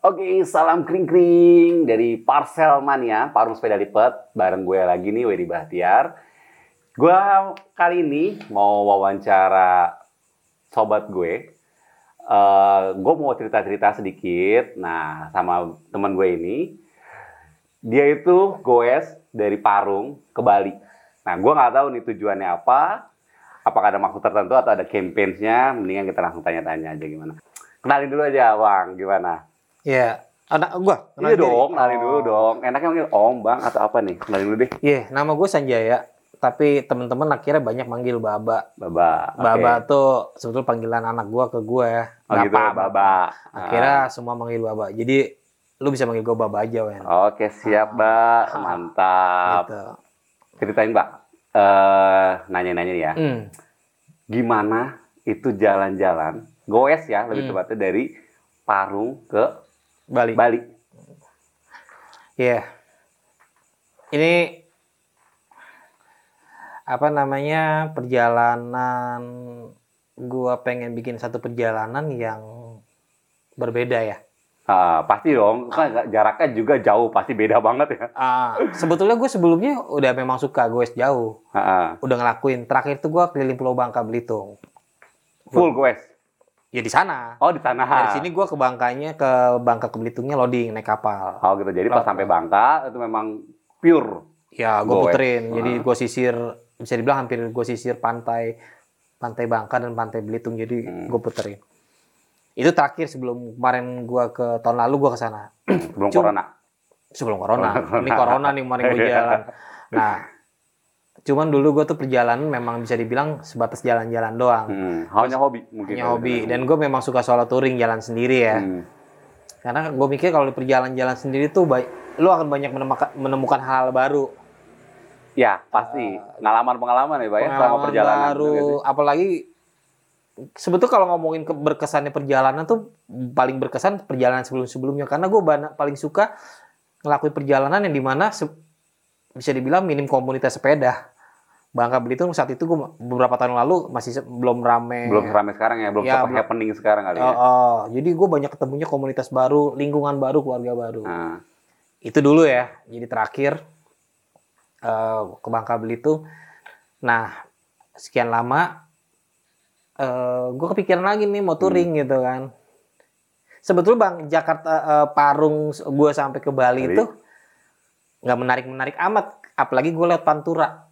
Oke, salam kring-kring dari Parcel Mania, Parung Sepeda Lipat. Bareng gue lagi nih, Wedi Bahtiar. Gue kali ini mau wawancara sobat gue. Eh, gue mau cerita-cerita sedikit. Nah, sama teman gue ini. Dia itu goes dari Parung ke Bali. Nah, gue nggak tahu nih tujuannya apa. Apakah ada maksud tertentu atau ada campaign-nya? Mendingan kita langsung tanya-tanya aja gimana. Kenalin dulu aja, Bang. Gimana? Iya, anak gua. Iya dong, kenalin Oh. dulu dong. Enaknya manggil Om, Bang, atau apa nih? Kenalin dulu deh. Iya, nama gue Sanjaya. Tapi teman-teman akhirnya banyak manggil Baba. Baba. Oke. Baba tuh sebetulnya panggilan anak gua ke gue. Oh gitu, Baba. Akhirnya semua manggil Baba. Jadi lu bisa manggil gue Baba aja, Wen. Ah. Oke, siap, Mbak. Mantap. Gitu. Ceritain, Mbak. Eh, nanya-nanya ya. Hmm. Gimana itu jalan-jalan, goes ya, lebih Hmm. tepatnya dari Parung ke Bali. Bali. Iya. Ini apa namanya perjalanan gua pengen bikin satu perjalanan yang berbeda ya. Ah, pasti dong, kan jaraknya juga jauh, pasti beda banget ya. Ah, sebetulnya gue sebelumnya udah memang suka goes jauh, Ah, ah. udah ngelakuin. Terakhir tuh gue keliling Pulau Bangka Belitung. Full goes. Ya di sana. Oh, di tanah. Dari sini gue ke Bangkanya, ke Bangka ke Belitungnya loading naik kapal. Oh, gitu. Jadi pas sampai Bangka itu memang pure. Ya, gue puterin. Jadi Ah. gue sisir, bisa dibilang hampir gue sisir pantai, pantai Bangka dan pantai Belitung. Jadi Hmm. gue puterin. Itu terakhir sebelum kemarin gue ke tahun lalu gue ke sana. Sebelum Cuma- corona. Sebelum corona. Ini corona nih kemarin gue jalan. Nah, cuman dulu gue tuh perjalanan memang bisa dibilang sebatas jalan-jalan doang. Hmm, hanya hobi mungkin. Hanya hobi. Dan gue memang suka solo touring jalan sendiri ya. Hmm. Karena gue mikir kalau di perjalanan jalan sendiri tuh baik, lu akan banyak menemukan, menemukan hal baru. Ya, pasti. Pengalaman-pengalaman ya, Pak ya, selama Ah. pengalaman perjalanan. baru. Apalagi sebetulnya kalau ngomongin ke berkesannya perjalanan tuh paling berkesan perjalanan sebelum-sebelumnya. Karena gue paling suka ngelakuin perjalanan yang di mana bisa dibilang minim komunitas sepeda. Bangka Belitung saat itu gue beberapa tahun lalu masih belum rame. Belum ramai sekarang ya, belum Ya, happening sekarang kali ya. oh. jadi gue banyak ketemunya komunitas baru, lingkungan baru, keluarga baru. Nah, Itu dulu ya. Jadi terakhir eh, ke Bangka Belitung. Nah, sekian lama eh gue kepikiran lagi nih mau touring gitu kan. Sebetulnya Bang Jakarta eh, Parung gue sampai ke Bali Bali. itu nggak menarik-menarik amat. Apalagi gue lewat Pantura,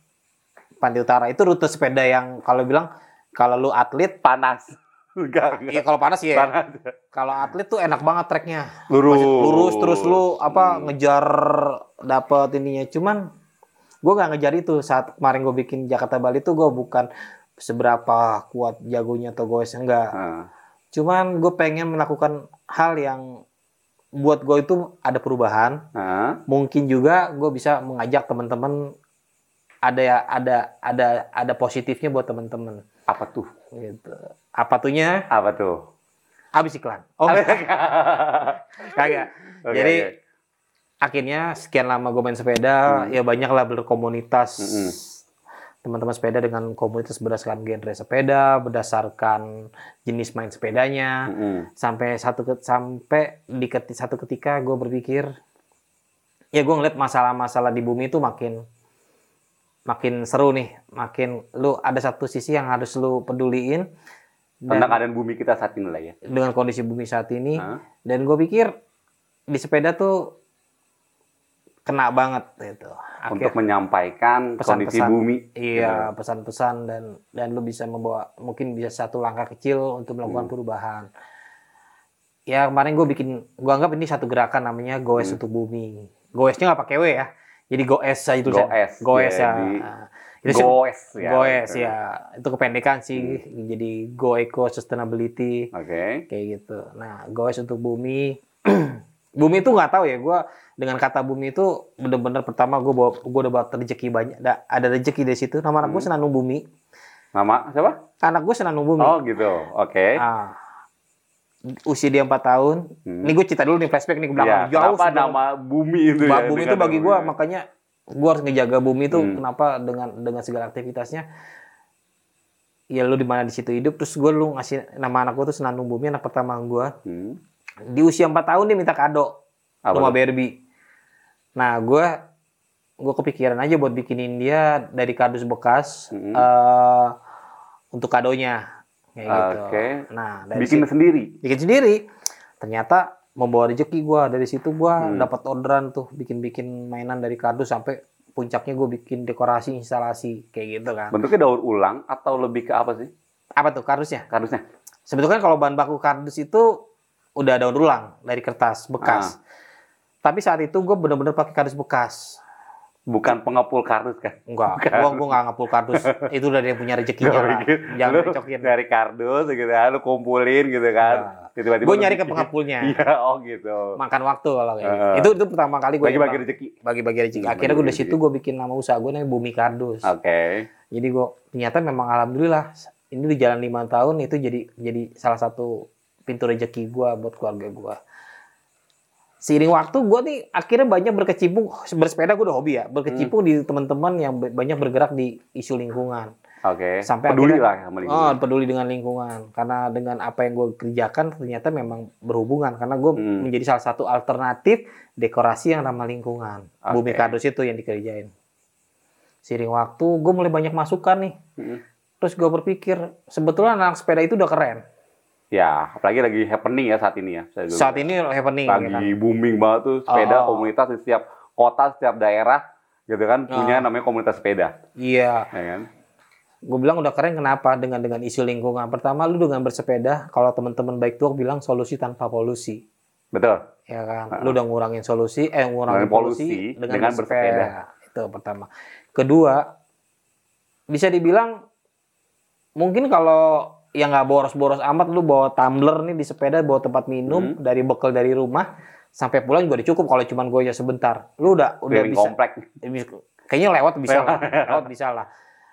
Pantai Utara itu rute sepeda yang kalau bilang kalau lu atlet, panas. Enggak, iya enggak. kalau panas ya. Panas. Kalau atlet tuh enak banget treknya. Lurus. Masih lurus terus lu apa Hmm. ngejar dapet ininya cuman gue nggak ngejar itu saat kemarin gue bikin Jakarta Bali tuh gue bukan seberapa kuat jagonya atau gue enggak Nah, cuman gue pengen melakukan hal yang buat gue itu ada perubahan nah. mungkin juga gue bisa mengajak teman-teman ada ada ada ada positifnya buat teman-teman Apa tuh? gitu apa tuhnya Apa tuh? habis iklan oh kagak Oke, Jadi, oke. akhirnya sekian lama gue main sepeda Hmm. ya banyak lah berkomunitas Mm-mm. teman-teman sepeda dengan komunitas berdasarkan genre sepeda berdasarkan jenis main sepedanya Mm-mm. sampai satu ke- sampai di satu ketika gue berpikir ya gue ngeliat masalah-masalah di bumi itu makin makin seru nih makin lu ada satu sisi yang harus lu peduliin dan Tentang keadaan bumi kita saat ini lah ya. dengan kondisi bumi saat ini Hah? dan gue pikir di sepeda tuh kena banget gitu. Untuk menyampaikan kondisi Pesan-pesan. bumi. iya pesan-pesan dan dan lu bisa membawa mungkin bisa satu langkah kecil untuk melakukan Hmm. perubahan. Ya kemarin gue bikin, gue anggap ini satu gerakan namanya goes Hmm. untuk bumi. Goesnya nggak pakai w ya, jadi goes aja itu. Goes, Goes ya. jadi Nah, Goes ya. Goes ya, itu kependekan sih. Hmm. Jadi go eco sustainability Oke. kayak gitu. Nah, goes untuk bumi. bumi itu nggak tahu ya, gue dengan kata bumi itu bener-bener pertama gue bawa gue udah bawa rezeki banyak, ada, ada rezeki di situ. Nama anak gue Hmm. Senandung Bumi. Nama siapa? Anak gue Senandung Bumi. Oh gitu. Oke. Ah, usia dia 4 tahun. Hmm. Ini gue cerita dulu nih flashback nih ke belakang. Iya, Jauh kenapa sebelum- nama bumi itu ya? bumi itu bagi gue makanya gue harus ngejaga bumi itu Hmm. kenapa dengan dengan segala aktivitasnya ya lu di mana di situ hidup terus gue lu ngasih nama anak gue tuh Senandung Bumi anak pertama gue Hmm. Di usia 4 tahun dia minta kado Apa rumah? Barbie. Nah, gue gue kepikiran aja buat bikinin dia dari kardus bekas Mm-mm. eh, untuk kadonya kayak gitu. Oke. Nah, dari Bikin situ- sendiri. bikin sendiri. Ternyata membawa rezeki gue dari situ gue Hmm. dapat orderan tuh bikin-bikin mainan dari kardus sampai puncaknya gue bikin dekorasi instalasi kayak gitu kan. Bentuknya daur ulang atau lebih ke apa sih? Apa tuh kardusnya? Kardusnya? Sebetulnya kalau bahan baku kardus itu udah daur ulang dari kertas Ah. bekas. Tapi saat itu gue bener-bener pakai kardus bekas. Bukan pengepul kardus kan? Enggak, Bukan. gua gua nggak ngapul kardus. itu udah dia punya rezekinya Gua lah. pikir Jangan lu recokin. Dari kardus gitu kan, lu kumpulin gitu kan. Tiba-tiba Gue lu nyari ke pengepulnya. Iya, oh gitu. Makan waktu kalau kayak gitu. Ah. Itu itu pertama kali gue Bagi-bagi rezeki. bagi-bagi rezeki. Akhirnya gue dari situ gue bikin nama usaha gue namanya Bumi Kardus. Oke. Jadi gue ternyata memang alhamdulillah ini di jalan lima tahun itu jadi jadi salah satu pintu rezeki gue buat keluarga gue. Seiring waktu gue nih akhirnya banyak berkecimpung bersepeda gue udah hobi ya berkecimpung Hmm. di teman-teman yang ba- banyak bergerak di isu lingkungan. Oke. Sampai peduli akhirnya- lah sama Oh, lingkungan. peduli dengan lingkungan. Karena dengan apa yang gue kerjakan ternyata memang berhubungan. Karena gue Hmm. menjadi salah satu alternatif dekorasi yang ramah lingkungan. Oke. Bumi kardus itu yang dikerjain. Seiring waktu gue mulai banyak masukan nih. Mm. Terus gue berpikir sebetulnya anak sepeda itu udah keren. Ya, apalagi lagi happening ya saat ini ya. Saat ini happening. lagi ya kan? booming banget tuh sepeda Oh. komunitas di setiap kota, setiap daerah gitu kan punya Oh. namanya komunitas sepeda, Iya. ya kan? Gue bilang udah keren kenapa dengan dengan isu lingkungan. Pertama lu dengan bersepeda, kalau teman-teman baik tuh bilang solusi tanpa polusi. Betul. ya kan Ah. lu udah ngurangin solusi eh Ngurangin ngurangin polusi polusi, dengan dengan, bersepeda. bersepeda. itu pertama kedua bisa dibilang mungkin kalau yang nggak boros-boros amat lu bawa tumbler nih di sepeda bawa tempat minum Hmm. dari bekal dari rumah sampai pulang juga udah cukup kalau cuman gue ya sebentar lu udah udah bisa komplek. kayaknya lewat bisa lah. lewat bisa lah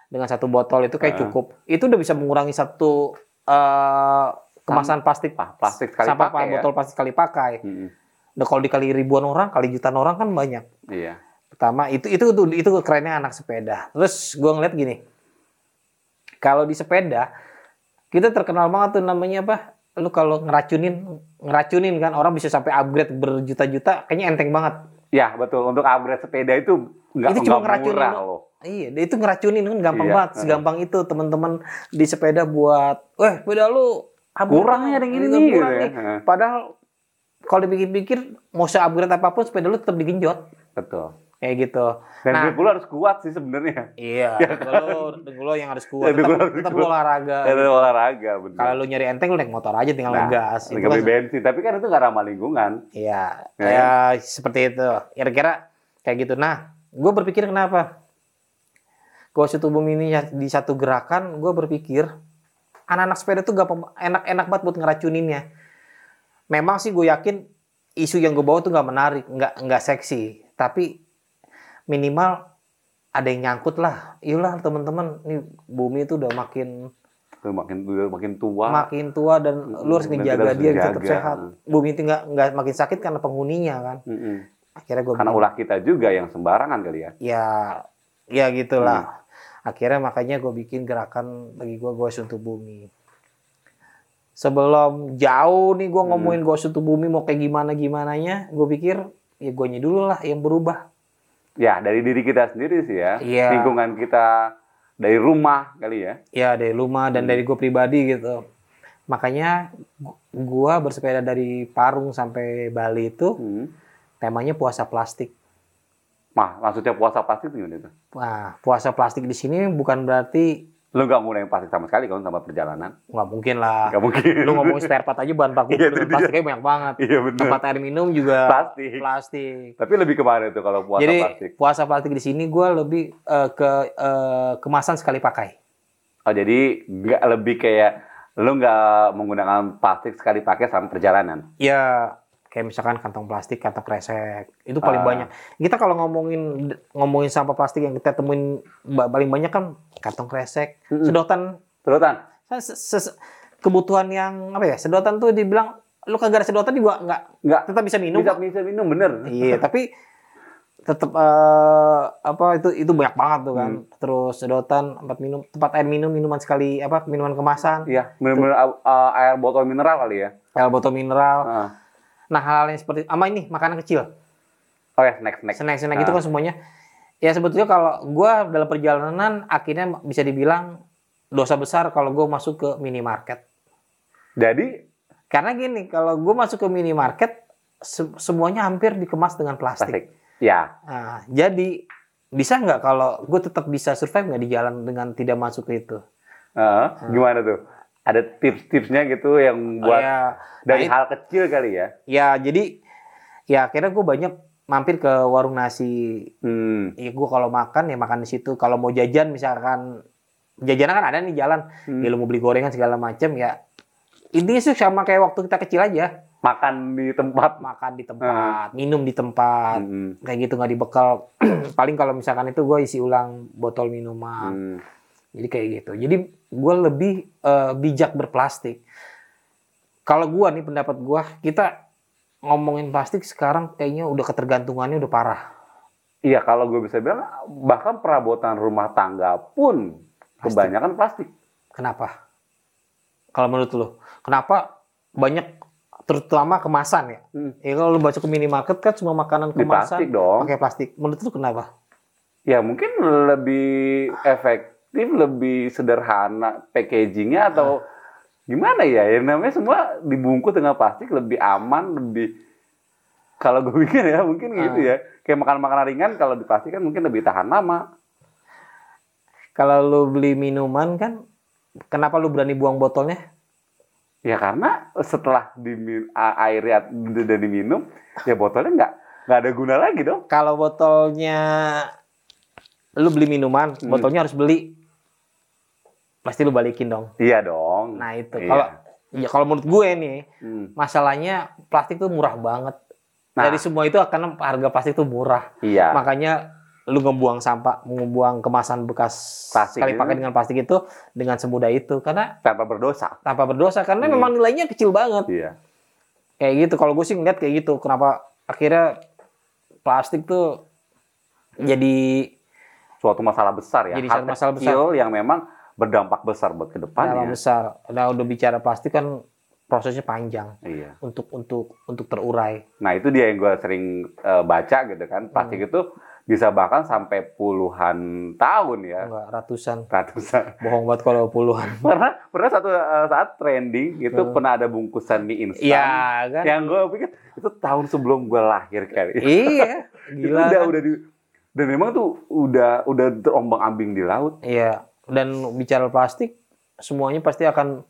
dengan satu botol itu kayak Ah. cukup itu udah bisa mengurangi satu eh, kemasan plastik Ah, plastik sekali sampah pakai ya. botol plastik sekali pakai Mm-mm. Nah, kalau dikali ribuan orang, kali jutaan orang kan banyak. Iya. Pertama itu itu itu, itu kerennya anak sepeda. Terus gua ngeliat gini, kalau di sepeda kita terkenal banget tuh namanya apa? Lu kalau ngeracunin ngeracunin kan orang bisa sampai upgrade berjuta-juta, kayaknya enteng banget. Ya, betul. Untuk upgrade sepeda itu nggak Itu cuma ngeracunin murah loh. Iya, itu ngeracunin kan gampang Iya, banget, segampang itu teman-teman di sepeda buat, "Weh, sepeda lu Kurang ya yang gini kurang nih, gitu nih." ya. Padahal kalau dipikir-pikir mau se-upgrade apa pun sepeda lu tetap digenjot Betul. Kayak gitu. Dan Nah. dengkul harus kuat sih sebenarnya. Iya, kalau dengkul lo yang harus kuat. Ya, dengkul Tetap, harus tetap kuat. olahraga. Itu olahraga, betul. Kalau lu nyari enteng lu naik motor aja tinggal Nah, ngegas. Itu Nggak beli kan- bensin, tapi kan itu nggak ramah lingkungan. Iya, Ya ya, seperti itu. Kira-kira kayak gitu. Nah, gue berpikir kenapa? Gue situ bumi ini ya- di satu gerakan, gue berpikir anak-anak sepeda tuh gak enak-enak banget buat ngeracuninnya. Memang sih gue yakin isu yang gue bawa tuh nggak menarik, nggak nggak seksi, tapi minimal ada yang nyangkut lah. Iyalah teman-teman, nih bumi itu udah makin Tuh makin udah makin tua. makin tua dan lu harus ngejaga harus dia tetap jaga. sehat. Bumi itu nggak nggak makin sakit karena penghuninya kan. Mm-mm. Akhirnya gue Karena ulah kita juga yang sembarangan kali ya. ya ya gitulah. Hmm. Akhirnya makanya gue bikin gerakan bagi gue gue untuk bumi. Sebelum jauh nih gue Hmm. ngomongin gue untuk bumi mau kayak gimana gimananya, gue pikir ya gue dulu lah yang berubah. Ya, dari diri kita sendiri sih ya. Iya. Lingkungan kita dari rumah kali ya. Ya dari rumah dan Hmm. dari gue pribadi gitu. Makanya gu- gua bersepeda dari Parung sampai Bali itu Hmm. temanya puasa plastik. Nah, maksudnya puasa plastik itu gimana itu? Nah, puasa plastik di sini bukan berarti Lu nggak ngurangin plastik sama sekali kan sama perjalanan? nggak mungkin lah. Nggak mungkin. Lu ngomongin spare part aja bahan baku Iya, dengan plastiknya banyak banget. Iya benar. Tempat air minum juga Plastik. plastik. Tapi lebih ke mana itu kalau puasa Jadi plastik? puasa plastik di sini gua lebih eh, ke eh, kemasan sekali pakai. Oh, jadi nggak lebih kayak lu nggak menggunakan plastik sekali pakai sama perjalanan. Ya kayak misalkan kantong plastik, kantong kresek itu paling Ah. banyak. Kita kalau ngomongin ngomongin sampah plastik yang kita temuin paling banyak kan kantong kresek, Mm-mm. sedotan Sedotan. se- se- kebutuhan yang apa ya? Sedotan tuh dibilang lu kagak ada sedotan juga nggak Nggak tetap bisa minum. bisa bisa minum bener. Iya, tapi tetap eh, apa itu itu banyak banget tuh kan. Hmm. Terus sedotan tempat minum, tempat air minum, minuman sekali apa minuman kemasan, Iya, uh, air botol mineral kali ya. air botol mineral. Ah. Nah hal-hal yang seperti sama ini makanan kecil, Oh ya, snack snack. snack snack Ah. itu kan semuanya. Ya sebetulnya kalau gua dalam perjalanan akhirnya bisa dibilang dosa besar kalau gue masuk ke minimarket. Jadi Karena gini, kalau gue masuk ke minimarket se- semuanya hampir dikemas dengan plastik. plastik. Ya, Nah, jadi bisa nggak kalau gue tetap bisa survive nggak di jalan dengan tidak masuk ke itu? Heeh, gimana tuh? Ada tips-tipsnya gitu yang buat ya, dari nah, hal kecil kali ya? ya jadi ya akhirnya gue banyak mampir ke warung nasi. Hmm. Ya gue kalau makan ya makan di situ. Kalau mau jajan misalkan jajanan kan ada nih jalan. Hmm. Ya lu mau beli gorengan segala macam ya. Intinya sih sama kayak waktu kita kecil aja. Makan di tempat. Makan di tempat, minum di tempat. Hmm. kayak gitu nggak dibekal paling kalau misalkan itu gue isi ulang botol minuman Hmm. Jadi kayak gitu jadi gue lebih eh, bijak berplastik kalau gue nih pendapat gue kita ngomongin plastik sekarang kayaknya udah ketergantungannya udah parah Iya, kalau gue bisa bilang bahkan perabotan rumah tangga pun Plastik. kebanyakan plastik. kenapa kalau menurut lo kenapa banyak terutama kemasan ya Hmm. ya kalau lu baca ke minimarket kan semua makanan Di kemasan plastik dong. pakai plastik menurut lu kenapa Ya mungkin lebih efektif, lebih sederhana packagingnya atau gimana ya? Yang namanya semua dibungkus dengan plastik lebih aman, lebih kalau gue pikir ya mungkin gitu Ah. ya. Kayak makan makanan ringan kalau di plastik kan mungkin lebih tahan lama. kalau lu beli minuman kan kenapa lu berani buang botolnya Ya karena setelah dimin, airnya udah diminum, ya botolnya nggak nggak ada guna lagi dong. kalau botolnya lu beli minuman, Hmm. botolnya harus beli. Pasti lu balikin dong. Iya dong. Nah, itu. Iya. Kalau ya kalau menurut gue nih, Hmm. masalahnya plastik tuh murah banget. Nah. Dari semua itu karena harga plastik tuh murah. Iya. Makanya lu ngebuang sampah, ngebuang kemasan bekas Plastik sekali itu. pakai dengan plastik itu dengan semudah itu karena Tanpa berdosa. tanpa berdosa karena Hmm. memang nilainya kecil banget. Iya. Kayak gitu. Kalau gue sih ngeliat kayak gitu. Kenapa akhirnya plastik tuh jadi Suatu masalah besar ya. Jadi Hal suatu masalah kecil yang memang berdampak besar buat dalam ke depannya. besar. Nah, udah bicara plastik kan prosesnya panjang Iya. untuk untuk untuk terurai. Nah itu dia yang gue sering eh, baca gitu kan. Plastik Hmm. itu bisa bahkan sampai puluhan tahun ya. Enggak ratusan. Ratusan. Bohong banget kalau puluhan. Pernah pernah satu eh, saat trending itu Hmm. pernah ada bungkusan mie instan. Iya kan? Yang gue pikir itu tahun sebelum gue lahir kali. Iya, itu gila. udah kan? udah di dan memang tuh udah udah terombang ambing di laut. Iya. Dan bicara plastik semuanya pasti akan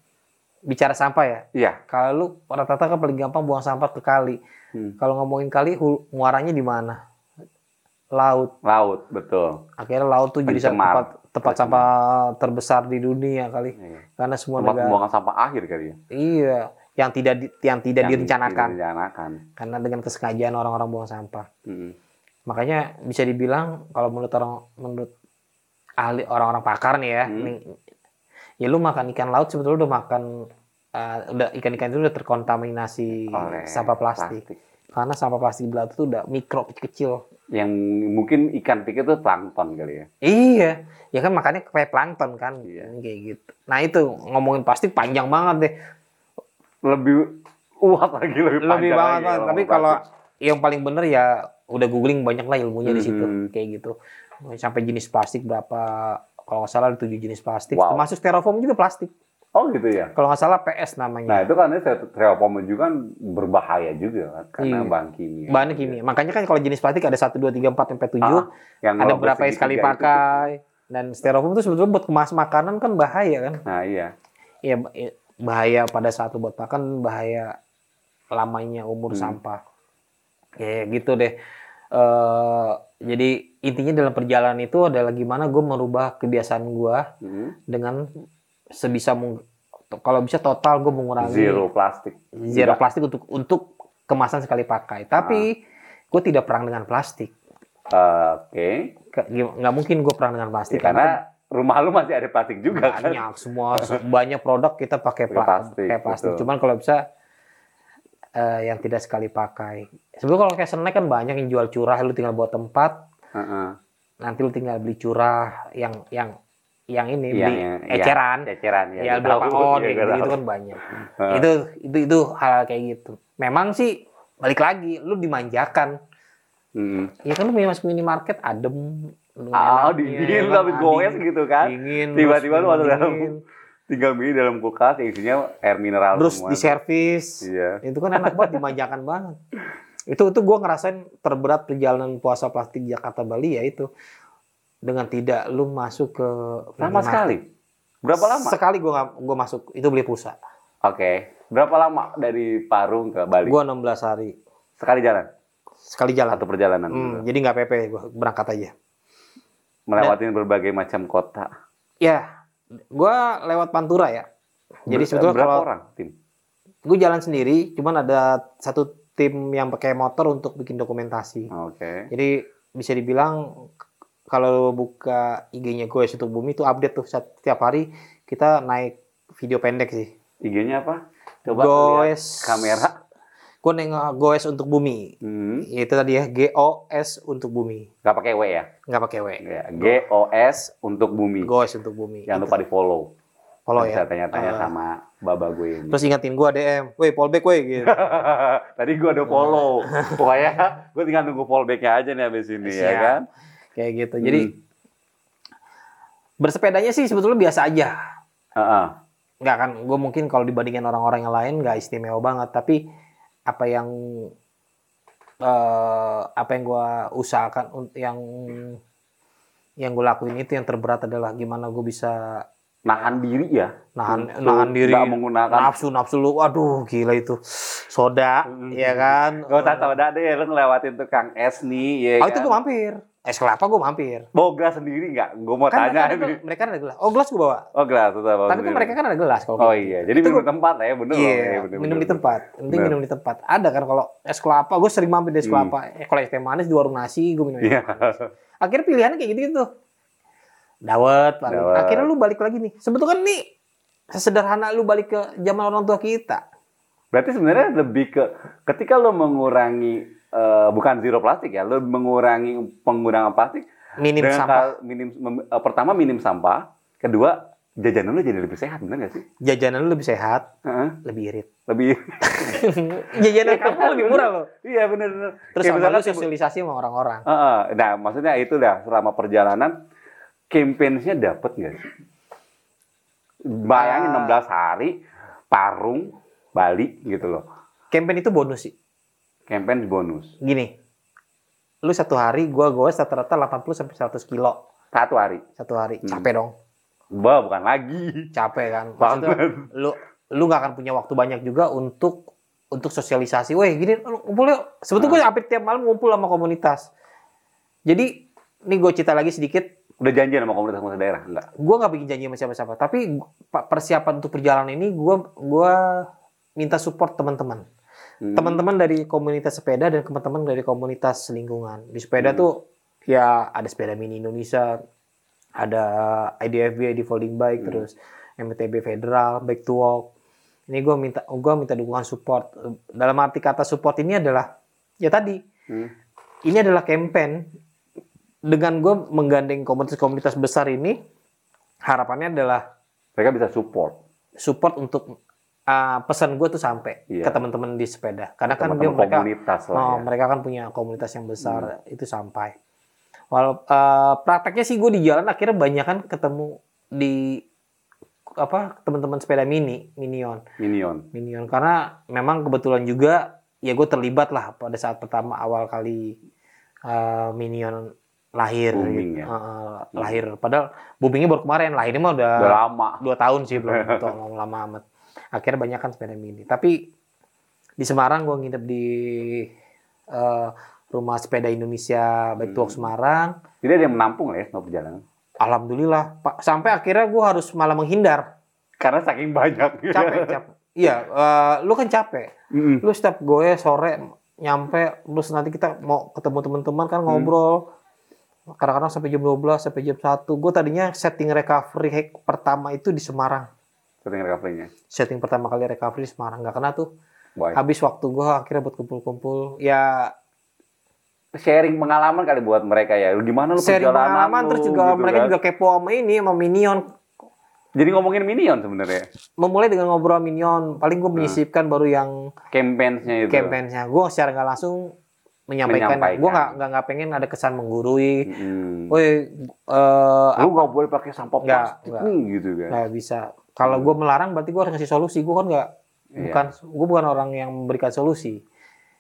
bicara sampah ya. Iya. Kalau lu rata-rata kan paling gampang buang sampah ke kali. Hmm. Kalau ngomongin kali hul- muaranya di mana? Laut. Laut betul. Akhirnya laut tuh jadi tempat tempat sampah terbesar di dunia kali. Iya. Karena semua Tempat negara pembuangan sampah akhir kali ya. Iya, yang tidak di- yang tidak Yang direncanakan direncanakan. karena dengan kesengajaan orang-orang buang sampah. Hmm. Makanya bisa dibilang kalau menurut orang menurut ahli orang-orang pakar nih ya, Hmm. nih, ya lu makan ikan laut sebetulnya udah makan eh, udah ikan-ikan itu udah terkontaminasi Oleh sampah plastik. Karena sampah plastik di laut itu udah mikro kecil. Yang mungkin ikan pikir itu plankton kali ya. Iya, ya kan makanya kayak plankton kan, Iya. Kayak gitu. Nah itu ngomongin plastik panjang banget deh. Lebih uap lagi lebih, lebih panjang banget lagi tapi kalau plastik. yang paling bener ya udah googling banyak lah ilmunya di situ Mhm. kayak gitu sampai jenis plastik berapa kalau nggak salah ada tujuh jenis plastik Wow. termasuk styrofoam juga plastik oh gitu ya. kalau nggak salah PS Nah namanya itu kan treopoma juga kan berbahaya juga kan karena Iya. bahan kimia. bahannya kimia makanya kan kalau jenis plastik ada satu dua tiga empat sampai tujuh Ah, yang ada berapa yang sekali bersegitiga itu pakai dan styrofoam itu sebetulnya buat kemas makanan kan bahaya kan Nah iya. Iya iya, bahaya pada saat buat makan bahaya lamanya umur Hmm. sampah kayak gitu deh eh jadi intinya dalam perjalanan itu adalah gimana gue merubah kebiasaan gue Hmm. dengan sebisa mung- kalau bisa total gue mengurangi Zero plastik. zero Enggak. plastik untuk untuk kemasan sekali pakai tapi gue tidak perang dengan plastik Eh, Oke. Ke- gim- nggak mungkin gue perang dengan Ya, plastik karena rumah lu masih ada plastik juga kan. banyak semua banyak produk kita pakai pla- plastik, pakai plastik. betul. Cuman kalau bisa eh, yang tidak sekali pakai. Sebelum kalau kayak snack kan banyak yang jual curah, lu tinggal buat tempat, Heeh. nanti lu tinggal beli curah yang yang yang ini Yang- beli yang- eceran, ya, eceran ya. ya berapa on Ya, gitu, tahu. kan banyak. Heeh. itu itu itu hal kayak gitu. Memang sih balik lagi lu dimanjakan Hmm. ya kan lu punya masuk minimarket adem Ah, dingin iya ah, goes gitu kan. dingin Tiba-tiba lu masuk dalam tiga mili dalam kulkas yang isinya air mineral terus semua. di servis Iya. itu kan enak banget dimanjakan banget itu itu gue ngerasain terberat perjalanan puasa plastik Jakarta Bali ya itu dengan tidak lu masuk ke minimarket. sekali. Berapa lama? sekali gue gue masuk itu beli pulsa Oke. Berapa lama dari Parung ke Bali? gue 16 hari Sekali jalan? sekali jalan Satu perjalanan? Hmm, gitu. jadi nggak PP gue berangkat aja Melewatin berbagai macam kota. ya gue lewat Pantura ya jadi Ber- sebetulnya berapa kalau orang tim? gue jalan sendiri cuman ada satu tim yang pakai motor untuk bikin dokumentasi Oke. Jadi bisa dibilang kalau buka IG-nya gue untuk bumi itu update tuh setiap hari kita naik video pendek sih. IG-nya apa? Coba lihat Goes kamera. Gue nengok goes untuk bumi. Hmm. Itu tadi ya G O S untuk bumi. Gak pakai W ya? Nggak pakai W. Ya, G O S untuk bumi. Goes untuk bumi. Jangan Itu. lupa di follow. Follow Bisa ya. tanya-tanya Ah. sama baba gue ini. Terus ingatin gue DM, woi fallback woi gitu. Tadi gue ada follow. Pokoknya gue tinggal nunggu fallback-nya aja nih abis ini ya Siap. kan. Kayak gitu. Jadi Hmm. bersepedanya sih sebetulnya biasa aja. Heeh. nggak kan gue mungkin kalau dibandingkan orang-orang yang lain nggak istimewa banget tapi apa yang eh apa yang gue usahakan yang yang gue lakuin itu yang terberat adalah gimana gue bisa Nahan diri ya. nahan Untuk nahan diri nggak menggunakan nafsu nafsu lu aduh gila itu soda Hmm. ya kan Gak usah soda deh, lu ngelewatin tukang es nih, ya oh itu kan? gue mampir es kelapa gue mampir Bawa gelas sendiri nggak? Gue mau kan tanya mereka ada, gel- mereka ada gelas oh gelas gue bawa Oh gelas, bawa tapi kan mereka kan ada gelas kalau Oh gitu. iya, jadi Itu minum di tempat ya, bener. Iya, Iya, bener, minum bener. di tempat. Penting minum di tempat. Ada kan kalau es kelapa, gue sering mampir di es Hmm. kelapa. Eh, kalau es teh manis di warung nasi, gue minum es Iya. Akhirnya pilihannya kayak gitu-gitu. Dawet, paling. Dawet. Akhirnya lu balik lagi nih. Sebetulnya kan nih, sesederhana lu balik ke zaman orang tua kita. Berarti sebenarnya lebih ke ketika lo mengurangi eh, bukan zero plastik ya, lo mengurangi penggunaan plastik Minim sampah. minim mem- eh, pertama minim sampah, kedua jajanan lo jadi lebih sehat, bener gak sih? Jajanan lu lebih sehat, Heeh. lebih irit. Lebih Jajanan kamu lebih murah loh. Iya bener bener. Terus sama misalkan lu sosialisasi sama orang-orang. Heeh. Nah, maksudnya itu dah selama perjalanan campaign-nya dapet nggak sih? Bayangin Ah. 16 hari Parung Bali gitu loh. Campaign itu bonus sih. Campaign bonus Gini, lu satu hari, gua goes rata-rata 80 sampai 100 kilo satu hari. satu hari. Hmm. Capek dong. Bah, bukan lagi. capek kan maksudnya lu lu nggak akan punya waktu banyak juga untuk untuk sosialisasi weh gini lu ngumpul yuk sebetulnya gue hampir tiap malam ngumpul sama komunitas jadi ini gue cerita lagi sedikit Udah janjian sama komunitas komunitas daerah enggak? gue nggak bikin janji sama siapa-siapa tapi pa- persiapan untuk perjalanan ini gue gua minta support teman-teman Hmm. teman-teman dari komunitas sepeda dan teman-teman dari komunitas lingkungan di sepeda Hmm. tuh ya ada sepeda mini Indonesia ada IDFB di folding bike Hmm. terus MTB Federal Bike to Walk ini gue minta gua minta dukungan support dalam arti kata support ini adalah ya tadi Hmm. ini adalah campaign dengan gue menggandeng komunitas-komunitas besar ini harapannya adalah Mereka bisa support. support untuk uh, pesan gue tuh sampai Iya. ke teman-teman di sepeda karena kan dia mereka komunitas lah oh, ya. mereka kan punya komunitas yang besar Hmm. itu sampai walau uh, prakteknya sih gue di jalan akhirnya banyak kan ketemu di apa teman-teman sepeda mini minion Minion. minion karena memang kebetulan juga ya gue terlibat lah pada saat pertama awal kali uh, minion lahir Booming gitu. ya. Uh, lahir padahal boomingnya baru kemarin lahirnya mah udah Udah lama. dua tahun sih belum tolong lama amat akhirnya banyak kan sepeda mini tapi di Semarang gue nginep di eh, rumah sepeda Indonesia Bike to Walk Hmm. Semarang Jadi ada yang menampung lah ya selama perjalanan. alhamdulillah pak sampai akhirnya gue harus malah menghindar Karena saking banyak. capek capek iya eh, lu kan capek Mm-mm. lu setiap gue sore nyampe terus nanti kita mau ketemu teman-teman kan ngobrol kadang-kadang sampai jam 12 sampai jam 1 gue tadinya setting recovery hack pertama itu di Semarang Setting recovery-nya. setting pertama kali recovery di Semarang nggak kena tuh Baik. habis waktu gue akhirnya buat kumpul-kumpul ya Sharing pengalaman kali buat mereka ya. Gimana lu sharing perjalanan pengalaman lu, terus juga gitu mereka kan. juga kepo sama ini sama minion Jadi ngomongin Minion sebenarnya. Memulai dengan ngobrol minion, paling gue menyisipkan baru yang Campaigns-nya itu. campaign-nya. Gue secara nggak langsung menyampaikan. Menyampaikan. Gue nggak nggak nggak pengen ada kesan menggurui. Hmm. Woi, eh Lu nggak boleh pakai sampah Nggak, plastik nggak. nih gitu kan. nggak bisa. Kalau gue melarang berarti gue harus ngasih solusi. Gue kan nggak Iya. bukan gue bukan orang yang memberikan solusi.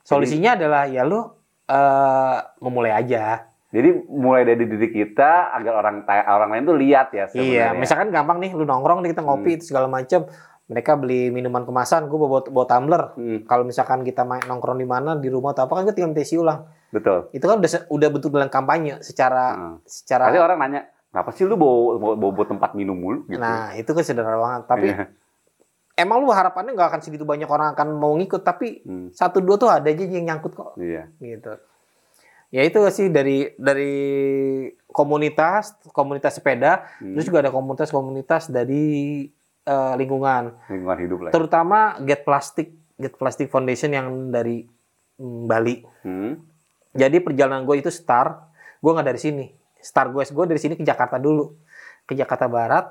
Solusinya adalah ya lu eh memulai aja. Jadi mulai dari diri kita agar orang orang lain tuh lihat ya Iya, sebenarnya. misalkan gampang nih, lu nongkrong nih kita ngopi Hmm. itu segala macem. Mereka beli minuman kemasan, gue bawa, bawa tumbler. Hmm, Kalau misalkan kita main nongkrong di mana di rumah atau apa kan gue tinggal minta isi ulang. betul. Itu kan udah udah bentuk dalam kampanye secara Heeh. secara. Pasti orang nanya, kenapa sih lu bawa, bawa, bawa, bawa tempat minum mulu gitu. Nah itu kan sederhana banget. Tapi Iya. emang lu harapannya nggak akan segitu banyak orang akan mau ngikut. Tapi Hmm, satu dua tuh ada aja yang nyangkut kok. iya. Gitu. Ya itu sih dari dari komunitas komunitas sepeda. Hmm, Terus juga ada komunitas-komunitas dari eh, lingkungan. lingkungan hidup lah. ya. terutama Get Plastic Get Plastic Foundation yang dari mm, Bali. Hmm, Jadi perjalanan gue itu start, gue nggak dari sini. Start gue gue dari sini ke Jakarta dulu, ke Jakarta Barat.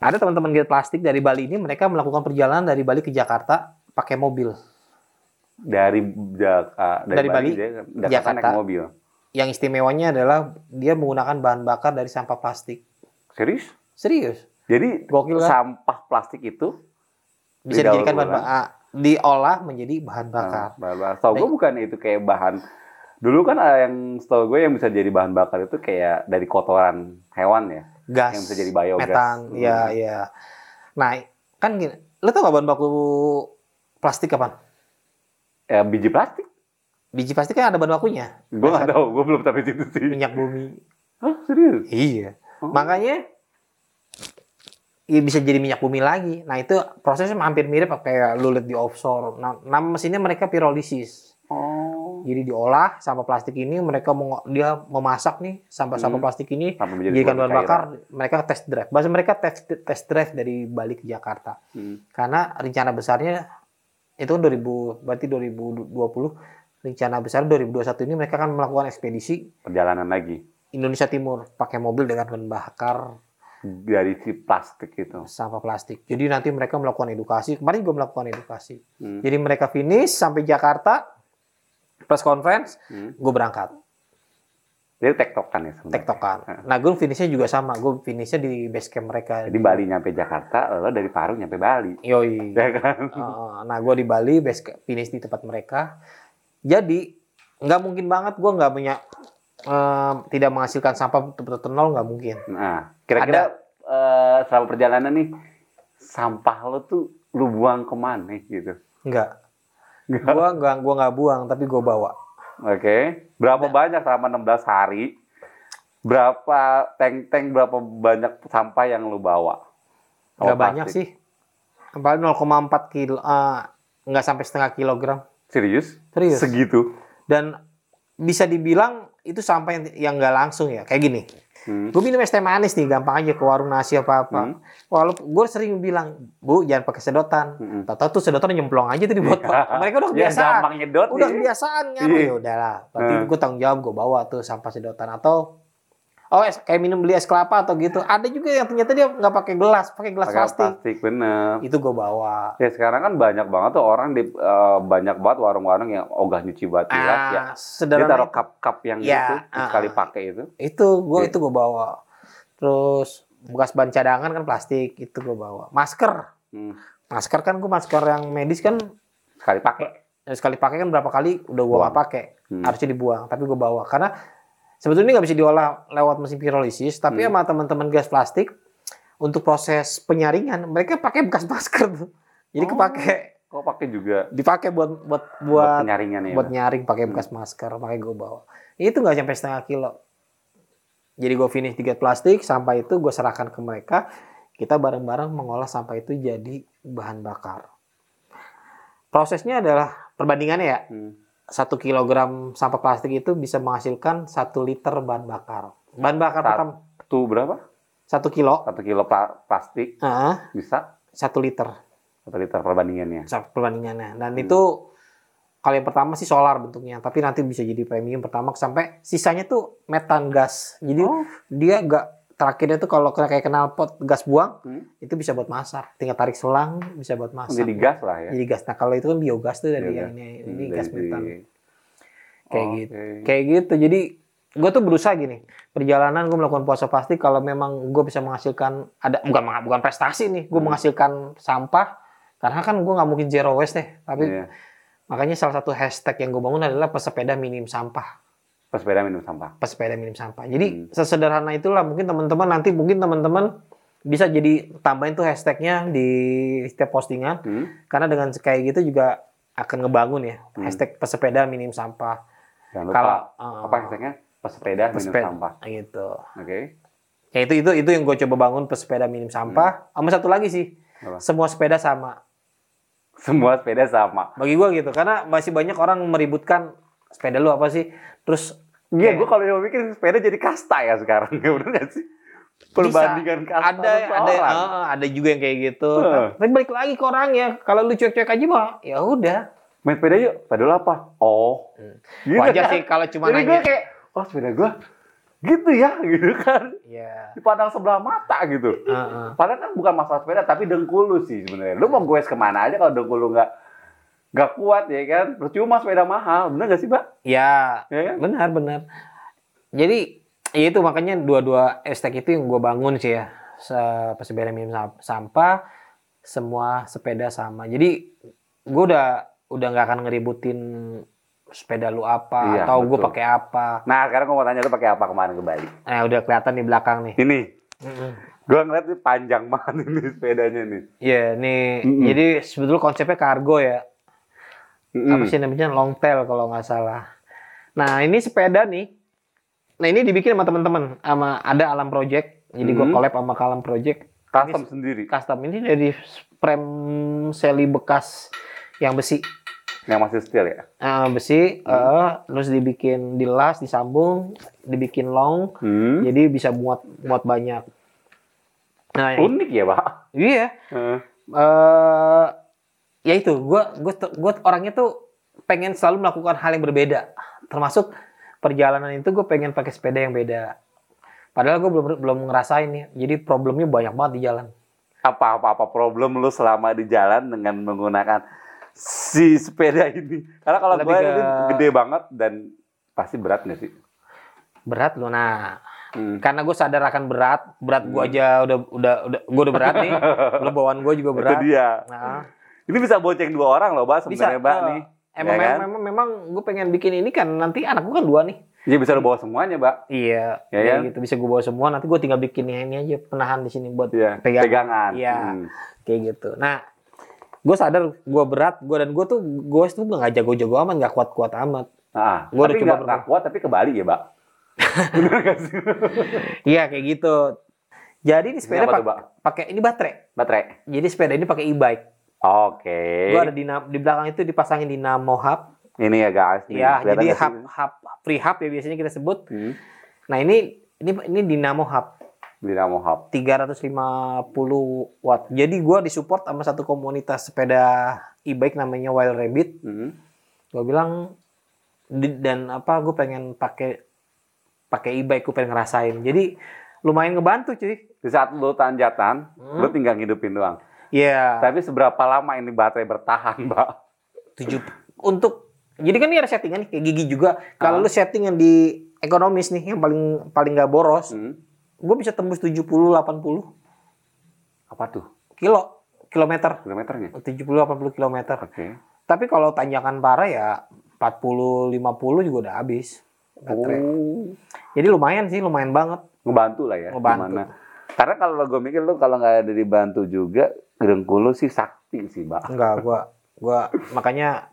Ada teman-teman Get Plastic dari Bali ini mereka melakukan perjalanan dari Bali ke Jakarta pakai mobil. dari Jaka, dari, Dari Bali, Bali, Jakarta Jakarta. naik mobil. Yang istimewanya adalah dia menggunakan bahan bakar dari sampah plastik. Serius? Serius, Jadi Gokil kan? sampah plastik itu bisa dijadikan bahan bakar, diolah menjadi bahan bakar. Nah, bahan bakar. Gue bukan itu kayak bahan. Dulu kan ada yang setahu gue yang bisa jadi bahan bakar itu kayak dari kotoran hewan ya, Gas, yang bisa jadi biogas. metan, Hmm. ya ya. Nah, kan gini, lo tau gak bahan baku plastik kapan? Ya, biji plastik. Biji plastik kan ada bahan bakunya, Gue nggak tahu, gue belum sampai situ sih. minyak bumi. Hah, serius? Iya. Oh. Makanya ya bisa jadi minyak bumi lagi. Nah, itu prosesnya hampir mirip kayak lu lihat di offshore. Nah, nama mesinnya mereka pirolisis. Oh. Jadi diolah sampah plastik ini mereka mau dia memasak nih sampah-sampah Hmm. plastik ini sebuah bahan bakar, mereka test drive. Bahasa mereka test test drive dari Bali ke Jakarta. Hmm. Karena rencana besarnya itu kan 2000 berarti 2020 rencana besar 2021 ini mereka akan melakukan ekspedisi Perjalanan lagi Indonesia Timur pakai mobil dengan bahan bakar dari si plastik itu. sampah plastik. Jadi nanti mereka melakukan edukasi. Kemarin gue melakukan edukasi. Hmm. Jadi mereka finish sampai Jakarta press conference, Hmm. gue berangkat Jadi tektokan ya sebenarnya. tektokan. Nah gue finishnya juga sama. Gue finishnya di base camp mereka. Jadi Bali nyampe Jakarta, lalu dari Parung nyampe Bali. Yoi. Ya kan? Uh, nah gue di Bali base finish di tempat mereka. Jadi nggak mungkin banget gue nggak punya tidak menghasilkan sampah betul-betul nol nggak mungkin. Nah, kira-kira eh, selama perjalanan nih, sampah lo tuh lu buang ke mana gitu? Nggak. Gue nggak gua nggak buang tapi gue bawa. Oke. Berapa banyak selama 16 hari? Berapa tank-tank, berapa banyak sampah yang lu bawa? Sampah Nggak banyak sih. Paling 0,4 kilo. nggak sampai setengah kilogram. Serius? Serius. Segitu? Dan bisa dibilang itu sampah yang nggak langsung ya. Kayak gini. Hmm. Gue minum es teh manis nih, gampang aja ke warung nasi apa apa. Hmm. Walaupun gue sering bilang, bu jangan pakai sedotan. Hmm. Tahu tuh sedotan nyemplung aja tuh di botol. Mereka udah Ya, kebiasaan. gampang nyedot udah ya. kebiasaan Iya. ya udahlah. Berarti Hmm. gue tanggung jawab gue bawa tuh sampah sedotan atau oh es, kayak minum beli es kelapa atau gitu. Ada juga yang ternyata dia nggak pakai gelas, pakai gelas Pakai plastik. plastik, bener. Itu gue bawa. Ya sekarang kan banyak banget tuh orang di eh, banyak banget warung-warung yang ogah nyuci gelas ya. Ah, Dia sederhana taruh cup-cup yang Ya, gitu, ah, sekali ah. pakai itu. itu gue Iya. itu gue bawa terus bekas ban cadangan kan plastik itu gue bawa masker Hmm. masker kan gue masker yang medis kan Sekali pakai. ya sekali pakai kan berapa kali udah gue nggak pakai Hmm. harusnya dibuang tapi gue bawa karena sebetulnya nggak bisa diolah lewat mesin pirolisis tapi Hmm. sama teman-teman gas plastik untuk proses penyaringan mereka pakai bekas masker tuh jadi Oh. kepake Kok pakai juga dipakai buat buat buat buat penyaringan ya? buat nyaring pakai Hmm. bekas masker pakai gue bawa itu nggak sampai setengah kilo jadi gue finish tiga plastik sampah itu gue serahkan ke mereka kita bareng-bareng mengolah sampah itu jadi bahan bakar prosesnya adalah perbandingannya ya Hmm. Satu kilogram sampah plastik itu bisa menghasilkan satu liter bahan bakar bahan bakar Sat- pertama Tuh berapa? satu kilo Satu kilo pla- plastik ah, bisa satu liter satu liter perbandingannya. Sa- perbandingannya. Dan Hmm. itu kalau yang pertama sih solar bentuknya, tapi nanti bisa jadi premium pertama sampai sisanya tuh metan gas. Jadi Oh. dia nggak terakhirnya tuh kalau kayak kenal pot gas buang Hmm? itu bisa buat masak. Tinggal tarik selang bisa buat masak. Jadi gas lah ya. Jadi gas. Nah kalau itu kan biogas tuh dari Biogas. yang ini, Hmm, ini dari gas metan. Kayak Oke. gitu. Kayak gitu. Jadi gue tuh berusaha gini. Perjalanan gue melakukan puasa pasti kalau memang gue bisa menghasilkan ada bukan bukan prestasi nih. Gue Hmm. menghasilkan sampah karena kan gue nggak mungkin zero waste nih. Tapi Iya. makanya salah satu hashtag yang gue bangun adalah pesepeda minim sampah. Pesepeda minum sampah. Pesepeda minim sampah. Jadi Hmm. sesederhana itulah mungkin teman-teman nanti mungkin teman-teman bisa jadi tambahin tuh hashtagnya di setiap postingan Hmm? karena dengan kayak gitu juga akan ngebangun ya Hmm. hashtag pesepeda minim sampah. Jangan lupa. Kalau uh, apa hashtagnya? Pesepeda minum pesepeda sampah. gitu. Oke. Ya itu itu itu yang gue coba bangun pesepeda minim sampah. Sama satu lagi sih, Hmm. Apa? semua sepeda sama. Semua sepeda sama. Bagi gue gitu, karena masih banyak orang meributkan sepeda lu apa sih? Terus Iya, gue kalau yang mikir sepeda jadi kasta ya sekarang. Ya bener gak sih? Perbandingan bisa. kasta ada ada orang. ah, ada juga yang kayak gitu. Heeh. Tapi balik lagi ke orangnya. Kalau lu cuek-cuek aja mah, ya udah. Main sepeda yuk. Sepeda lu apa? Oh. Gitu Wajar kan? sih kalau cuma Jadi gue nanya. kayak, oh sepeda gue gitu ya, gitu kan. Ya. Dipandang sebelah mata gitu. Heeh. Padahal kan bukan masalah sepeda, tapi dengkul lu sih sebenarnya. Lu mau goes ke mana aja kalau dengkul lu nggak nggak kuat ya kan? Percuma sepeda mahal, bener gak sih, Mbak? Ya, Ya kan? benar benar. Jadi ya itu makanya dua-dua hashtag itu yang gue bangun sih ya. Se- Pesepeda minim sam- sampah, semua sepeda sama. Jadi gue udah udah nggak akan ngeributin sepeda lu apa Iya, atau gue pakai apa. Nah, sekarang gue mau tanya lu pakai apa kemarin ke Bali? Nah udah kelihatan di belakang nih. Ini, Mm-mm. gue ngeliat ini panjang banget ini sepedanya nih. Iya nih. Mm-mm. Jadi sebetulnya konsepnya kargo ya. Mm-mm. Apa sih namanya long tail kalau nggak salah. Nah ini sepeda nih. Nah ini dibikin sama teman-teman, sama ada Alam Project. Jadi gue Mhm. collab sama Alam Project. Custom sendiri. custom ini dari frame seli bekas yang besi Yang masih steel ya? Eh, besi eh, terus dibikin dilas disambung dibikin long Hmm. jadi bisa muat muat banyak nah Unik ya, Pak? iya Heeh. eh ya itu gue gue gue orangnya tuh pengen selalu melakukan hal yang berbeda termasuk perjalanan itu gue pengen pakai sepeda yang beda padahal gue belum belum ngerasain nih jadi problemnya banyak banget di jalan Apa-apa problem lu selama di jalan dengan menggunakan si sepeda ini? Karena kalau gue ke- ini gede banget dan pasti berat nggak sih? berat loh nah Hmm. karena gue sadar akan berat berat gue Hmm. aja udah udah udah gue udah berat nih lo bawaan gue juga Itu berat dia. nah, Ini bisa bonceng dua orang loh, Mbak, sebenarnya, Mbak eh, nih. emang Ya kan? memang, memang, gue pengen bikin ini kan nanti anak gue kan dua nih Iya bisa lu bawa semuanya, Mbak. iya Ya kan? gitu bisa gue bawa semua nanti gue tinggal bikin ini aja penahan di sini buat Iya, pegangan. pegangan. Iya. Hmm. kayak gitu nah gue sadar gue berat gue dan gue tuh gue tuh nggak jago-jago amat nggak kuat-kuat amat Nah, Gua udah coba nggak kuat tapi ke Bali ya, Mbak. Bener nggak sih? iya kayak gitu jadi di sepeda pakai ini baterai Baterai. jadi sepeda ini pakai e-bike Oke. gue ada di di belakang itu dipasangin dinamo hub Ini ya guys. ya jadi hub hub free hub ya biasanya kita sebut Hmm. nah ini ini ini dinamo hub Dynamo Hub. 350 watt. Jadi gua disupport sama satu komunitas sepeda e-bike namanya Wild Rabbit. Hmm. Gua bilang dan apa gue pengen pakai pakai e-bike gue pengen ngerasain. Jadi lumayan ngebantu cuy. Di saat lu tanjatan, Hmm. lu tinggal ngidupin doang. Iya. Tapi seberapa lama ini baterai bertahan, Mbak? tujuh untuk jadi kan ini ada settingan kayak gigi juga. Kalau Ah. lu setting yang di ekonomis nih yang paling paling nggak boros, Hmm. gue bisa tembus 70 80 Apa tuh? kilo kilometer. Kilometernya? 70 80 kilometer. Oke. Tapi kalau tanjakan parah ya 40 50 juga udah habis. baterai. Oh. Jadi lumayan sih, lumayan banget. Ngebantu lah ya. Ngebantu. gimana. Karena kalau gue mikir lu kalau nggak ada dibantu juga, dengkul lu sih sakti sih, Mbak. Enggak, gua gua makanya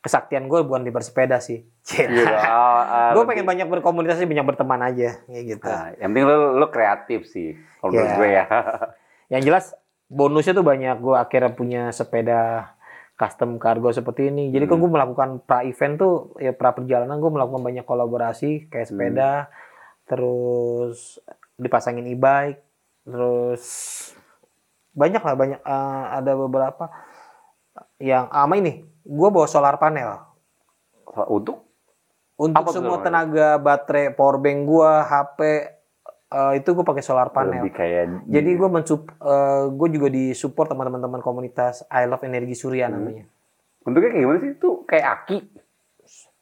kesaktian gue bukan di bersepeda sih. Gitu. Ah, ah, gue pengen banyak berkomunikasi, banyak berteman aja kayak gitu. Nah, yang penting lu, lu kreatif sih. Kalau menurut Iya. gue ya. Yang jelas bonusnya tuh banyak. Gue akhirnya punya sepeda custom cargo seperti ini. Jadi kan Hmm. gue melakukan pra event tuh ya pra perjalanan gue melakukan banyak kolaborasi kayak Hmm. sepeda, terus dipasangin e-bike, terus banyak lah banyak eh, ada beberapa yang ama ini gue bawa solar panel Untuk untuk Apa semua panel? tenaga baterai powerbank gua HP eh, itu gue pakai solar panel. Lebih kayak Jadi gue mensup, eh, gue juga disupport sama teman-teman komunitas I Love Energi Surya Hmm. namanya. bentuknya kayak gimana sih? Itu kayak aki.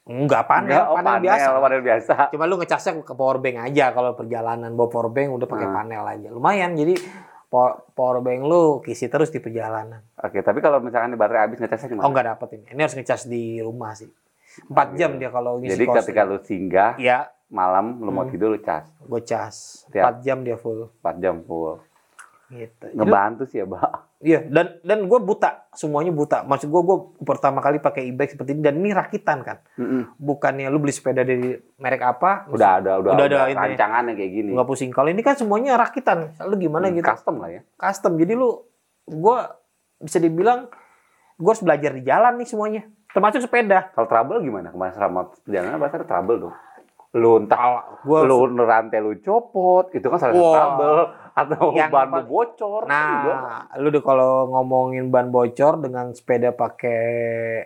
Enggak panel, Enggak, oh, panel, biasa. Panel biasa. Cuma lu ngecasnya ke power bank aja kalau perjalanan bawa power bank udah pakai Hmm. panel aja. Lumayan jadi power, power bank lu kisi terus di perjalanan. Oke, tapi kalau misalkan baterai habis ngecasnya gimana? Oh nggak dapet ini. Ini harus ngecas di rumah sih. 4 jam dia kalau ngisi Jadi kos. ketika lu singgah ya malam lu mau Hmm. tidur lu cas gue cas. Tiap. 4 jam dia full. 4 jam full. Gitu. Ngebantu sih ya, Mbak. Iya, dan dan gue buta, semuanya buta. Maksud gue, gue pertama kali pakai e-bike seperti ini dan ini rakitan kan. Mm-mm. Bukannya lu beli sepeda dari merek apa, Udah ada udah, Udah ada ini. rancangannya kayak gini. nggak pusing. Kalau ini kan semuanya rakitan. Lu gimana Hmm, gitu? Custom lah ya. Custom. Jadi lu, gue bisa dibilang gue harus belajar di jalan nih semuanya. Termasuk sepeda. Kalau trouble gimana? Kemarin selama perjalanan ada trouble dong. Lu entah Gua lu rantai lu copot, itu kan salah satu Wah. trouble atau Yang ban paling- bocor. kan juga. Nah, lu deh kalau ngomongin ban bocor dengan sepeda pakai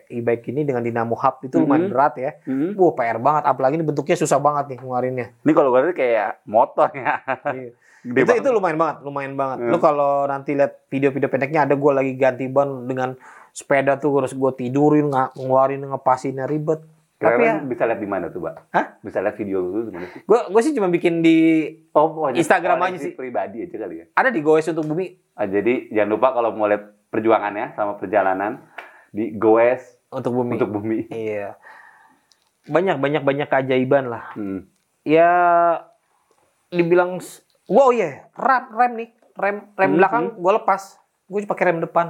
e-bike ini dengan dinamo hub itu lumayan Mhm. berat ya. Hmm. Wah, PR banget. Apalagi ini bentuknya susah banget nih ngeluarinnya. Ini kalau gue kayak motor ya. Iya. Gede itu banget. itu lumayan banget, lumayan banget. Hmm. Lu kalau nanti lihat video-video pendeknya ada gue lagi ganti ban dengan sepeda tuh harus gue tidurin, nggak ngeluarin ngepasinnya ribet. Tapi ya, Kira-kira bisa lihat di mana tuh, Mbak? Hah? Bisa lihat video lu di mana sih? gue gue sih cuma bikin di Oh, Instagram aja sih. pribadi aja kali ya. ada di Goes untuk bumi Ah, jadi jangan lupa kalau mau lihat perjuangannya sama perjalanan di Goes untuk bumi. untuk bumi. Iya. Banyak banyak banyak keajaiban lah. Hmm. Ya dibilang wow ya rem rem nih rem rem Hmm, belakang gue lepas gue pakai rem depan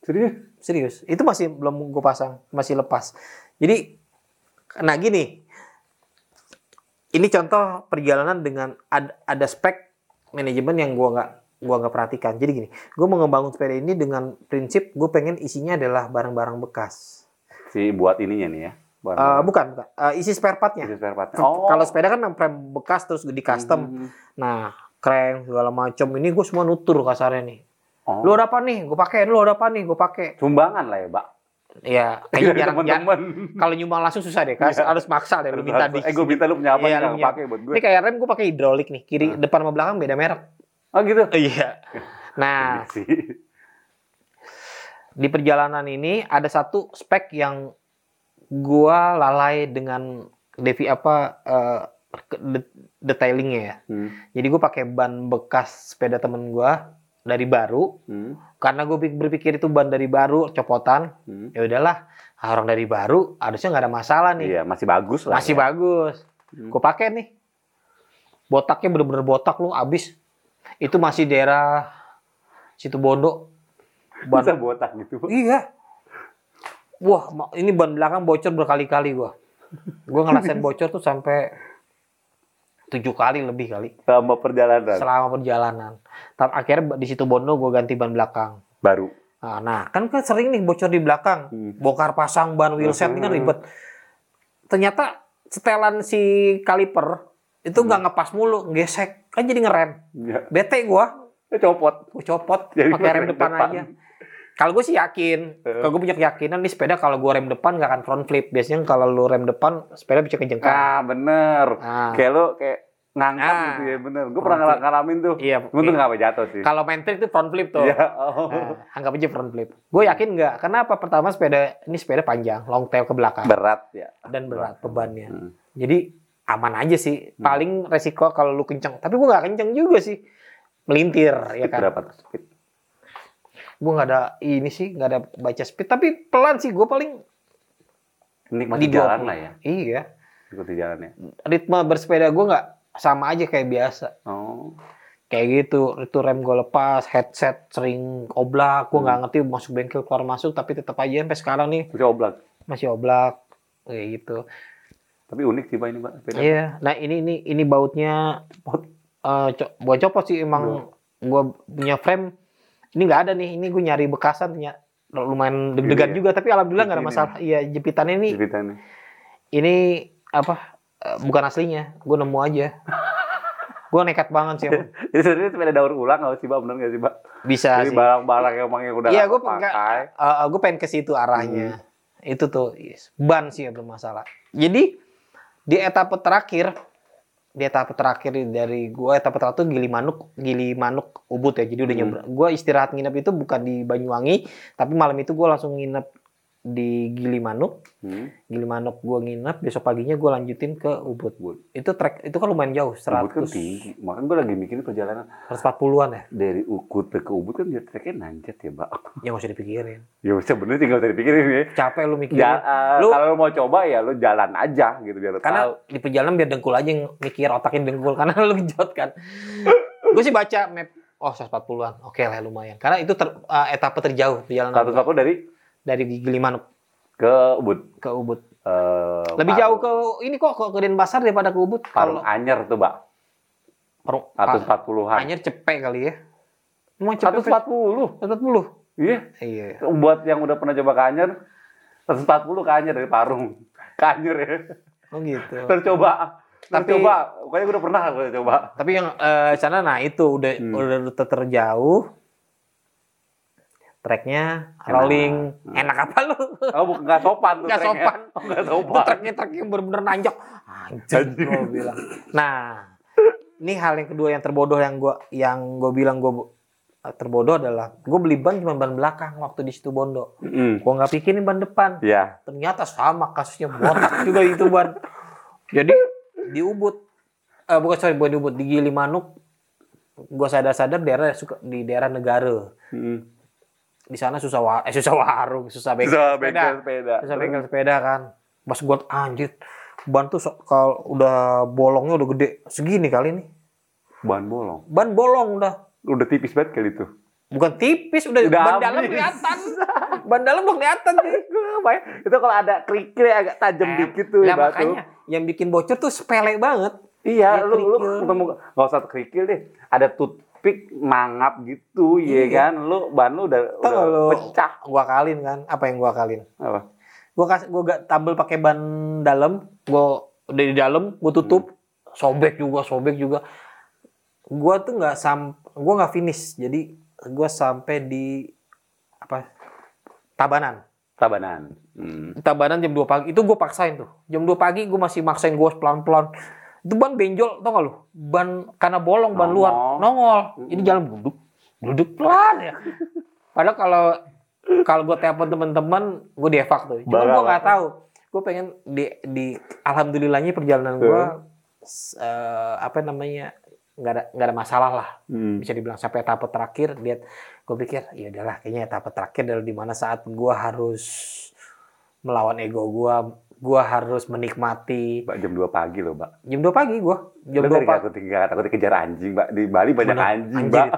Serius? serius itu masih belum gue pasang masih lepas jadi nah gini. Ini contoh perjalanan dengan ada, ada spek manajemen yang gua nggak gua nggak perhatikan. Jadi gini gue mau ngebangun sepeda ini dengan prinsip gue pengen isinya adalah barang-barang bekas. Si buat ininya nih ya. Eh, bukan bukan. Eh, isi spare partnya. Isi spare part. kalau sepeda kan rem bekas terus di custom. Hmm. nah crank segala macam ini gue semua nutur kasarnya nih. Oh. lu ada apa nih? Gue pakai lu ada apa nih? Gue pakai. Sumbangan lah ya, Mbak. Iya, kayaknya jarang, teman-teman. kalau nyumbang langsung susah deh, kas Iya. harus maksa deh lu minta di. Eh, gue minta lu punya apa Iya, yang pakai buat gue. Ini kayak rem gue pakai hidrolik nih, kiri Nah. depan sama belakang beda merek. Oh gitu. Iya. Nah, Iya di perjalanan ini ada satu spek yang gua lalai dengan devi apa de- detailingnya ya. Hmm. Jadi gue pakai ban bekas sepeda temen gua dari baru Hmm. karena gue berpikir itu ban dari baru copotan Hmm. ya udahlah orang dari baru harusnya nggak ada masalah nih Iya, masih bagus lah. masih ya. bagus Hmm. gue pakai nih botaknya bener-bener botak lu abis itu masih daerah situ bondo ban Bisa botak gitu. iya wah ini ban belakang bocor berkali-kali gua gua ngerasain bocor tuh sampai tujuh kali lebih kali Sama perjalanan selama perjalanan tapi akhirnya di situ bondo gua ganti ban belakang baru. Nah, nah, kan kan sering nih bocor di belakang. Hmm. Bongkar pasang ban wheelset ini kan Hmm. ribet. Ternyata setelan si kaliper itu nggak ngepas mulu, gesek. Kan jadi ngerem. Ya. Bete gua, Eh, copot. gua copot pakai rem rem depan, depan. aja. Kalau gue sih yakin, kalau gue punya keyakinan nih sepeda kalau gue rem depan nggak akan front flip. Biasanya kalau lu rem depan sepeda bisa kejengkang. Ah, bener. Nah, Kayak lu kayak ngangkat Ah. gitu ya, bener. Gue pernah flip. ngala- ngalamin tuh. iya. Untung nggak sampai jatuh sih. Kalau main trick itu front flip tuh. Iya. Oh. Nah, anggap aja front flip. Gue yakin nggak? Kenapa? Pertama sepeda ini sepeda panjang, long tail ke belakang. Berat ya. dan berat bebannya. Hmm. Jadi aman aja sih. Paling resiko kalau lu kenceng. Tapi gua nggak kenceng juga sih. Melintir ya kan. Berapa tuh speed? Gua nggak ada ini sih, nggak ada baca speed. Tapi pelan sih. Gua paling Nikmati di jalan 20. lah ya. Iya. Ikuti jalannya. Ritme bersepeda gua nggak sama aja kayak biasa. Oh. Kayak gitu. Itu rem gua lepas, headset sering oblak. Gua nggak ngerti masuk bengkel keluar masuk. Tapi tetap aja sampai sekarang nih Bisa oblak. masih oblak. Kayak gitu. Tapi unik sih Pak ini, Pak. Iya, nah ini ini ini bautnya eh co bukan copot sih emang gua punya frame. Ini nggak ada nih, ini gue nyari bekasan ya lumayan deg-degan Iya. juga tapi alhamdulillah nggak ada masalah. Iya jepitannya ini Ceritanya. ini apa eh, bukan aslinya, gue nemu aja. gue nekat banget sih emang. Jadi sebenarnya sepeda daur ulang nggak sih, Pak? Bener nggak sih, Pak? bisa Jadi sih. barang-barang yang emang yang udah Iya, gue pakai. gue pengen ke situ arahnya. Itu tuh yes. ban sih ya belum masalah. Jadi di etapa terakhir di etapa terakhir dari gua etapa terakhir tuh Gili Manuk, Gili Manuk Ubud ya. Jadi udah Hmm. nyebrang. Gua istirahat nginep itu bukan di Banyuwangi, tapi malam itu gua langsung nginep di Gili Manuk. Hmm. Gili Manuk gua nginep, besok paginya gua lanjutin ke Ubud. Itu trek itu kan lumayan jauh, Ubud kan 100 tinggi. Makanya gue lagi mikirin perjalanan 140-an ya. dari Ukut ke Ubud kan dia treknya nanjat ya, Mbak. Ya usah dipikirin. Ya sebenarnya tinggal usah dipikirin ya. Capek lu mikirin. Ja- eh, Lu- kalau lu mau coba ya lu jalan aja gitu biar lu karena tahu. di perjalanan biar dengkul aja yang mikir otakin dengkul karena lu genjot kan. gue sih baca map oh 140-an. Oke lah lumayan. Karena itu ter, uh, etapa terjauh perjalanan gua 140 dari dari Gili Manuk ke Ubud. ke Ubud. Eh, Lebih jauh ke ini kok ke Denpasar daripada ke Ubud. Parung Kalau Anyer tuh, Mbak. Parung 140-an. Anyer cepet kali ya. Emang cepet 140. 140. Iya. Iya. Buat yang udah pernah coba ke Anyer, 140 ke Anyer dari Parung. Ke Anyer ya. Oh gitu. Terus coba. Terus Tapi- coba. Pokoknya gue udah pernah gue coba. Tapi yang eh, sana nah itu udah Hmm. udah terjauh. Treknya Enak. rolling. Enak apa lu? Oh, bukan nggak sopan tuh Nggak sopan. Oh, nggak Itu sopan. treknya trek yang bener-bener nanjak. Anjing. gue bilang. Nah, ini hal yang kedua yang terbodoh yang gua yang gue bilang gue terbodoh adalah gue beli ban cuma ban belakang waktu di situ Bondo. Mm. Gue nggak pikirin ban depan. Iya. Ternyata sama kasusnya botak juga itu ban. Jadi di Ubud, eh, bukan sorry bukan di Ubud, di Gili Manuk, gue sadar-sadar daerah suka di daerah negara. Mm. Di sana susah wa eh, susah warung, susah bengkel sepeda. bengkel sepeda. Susah bengkel sepeda kan. Pas gue anjir, ban tuh so- kalau udah bolongnya udah gede segini kali nih. Ban bolong. Ban bolong udah. Udah tipis banget kali itu. Bukan tipis, udah, Udah ban dalam kelihatan. ban dalam udah kelihatan ngapain? Itu kalau ada kerikil agak tajam Eh, dikit tuh lah, batu. makanya yang bikin bocor tuh sepele banget. Iya, Ya, lu lu kerikil. ketemu nggak usah kerikil deh. Ada toothpick mangap gitu, iya Iya. kan? Lu ban lu udah, Tau udah lu? pecah. Gua kalin kan. Apa yang gua kalin? Apa? Gua kasih gua gak tabel pakai ban dalam, gua udah di dalam, gua tutup, sobek juga, sobek juga. Gua tuh nggak sam gua nggak finish. Jadi gua sampai di apa? Tabanan. Tabanan. Hmm. Tabanan jam 2 pagi. Itu gua paksain tuh. Jam 2 pagi gua masih maksain gua pelan-pelan. Itu ban benjol, tau gak lu? Ban karena bolong ban Nongol. luar, nongol. Jadi jalan duduk, duduk pelan ya. Padahal kalau kalau gue telepon teman-teman, gue dievak tuh. Cuma gue nggak tahu. Gue pengen di di alhamdulillahnya perjalanan gue apa namanya nggak ada nggak ada masalah lah. Hmm. Bisa dibilang sampai etapa terakhir. Lihat, gue pikir ya udahlah kayaknya etapa terakhir adalah di mana saat gue harus melawan ego gue, gue harus menikmati Mbak jam 2 pagi loh, Mbak. jam 2 pagi gue jam Lu 2 tadi pagi takut tinggal, takut dikejar anjing, Mbak. Di Bali banyak Bener, anjing. Mbak.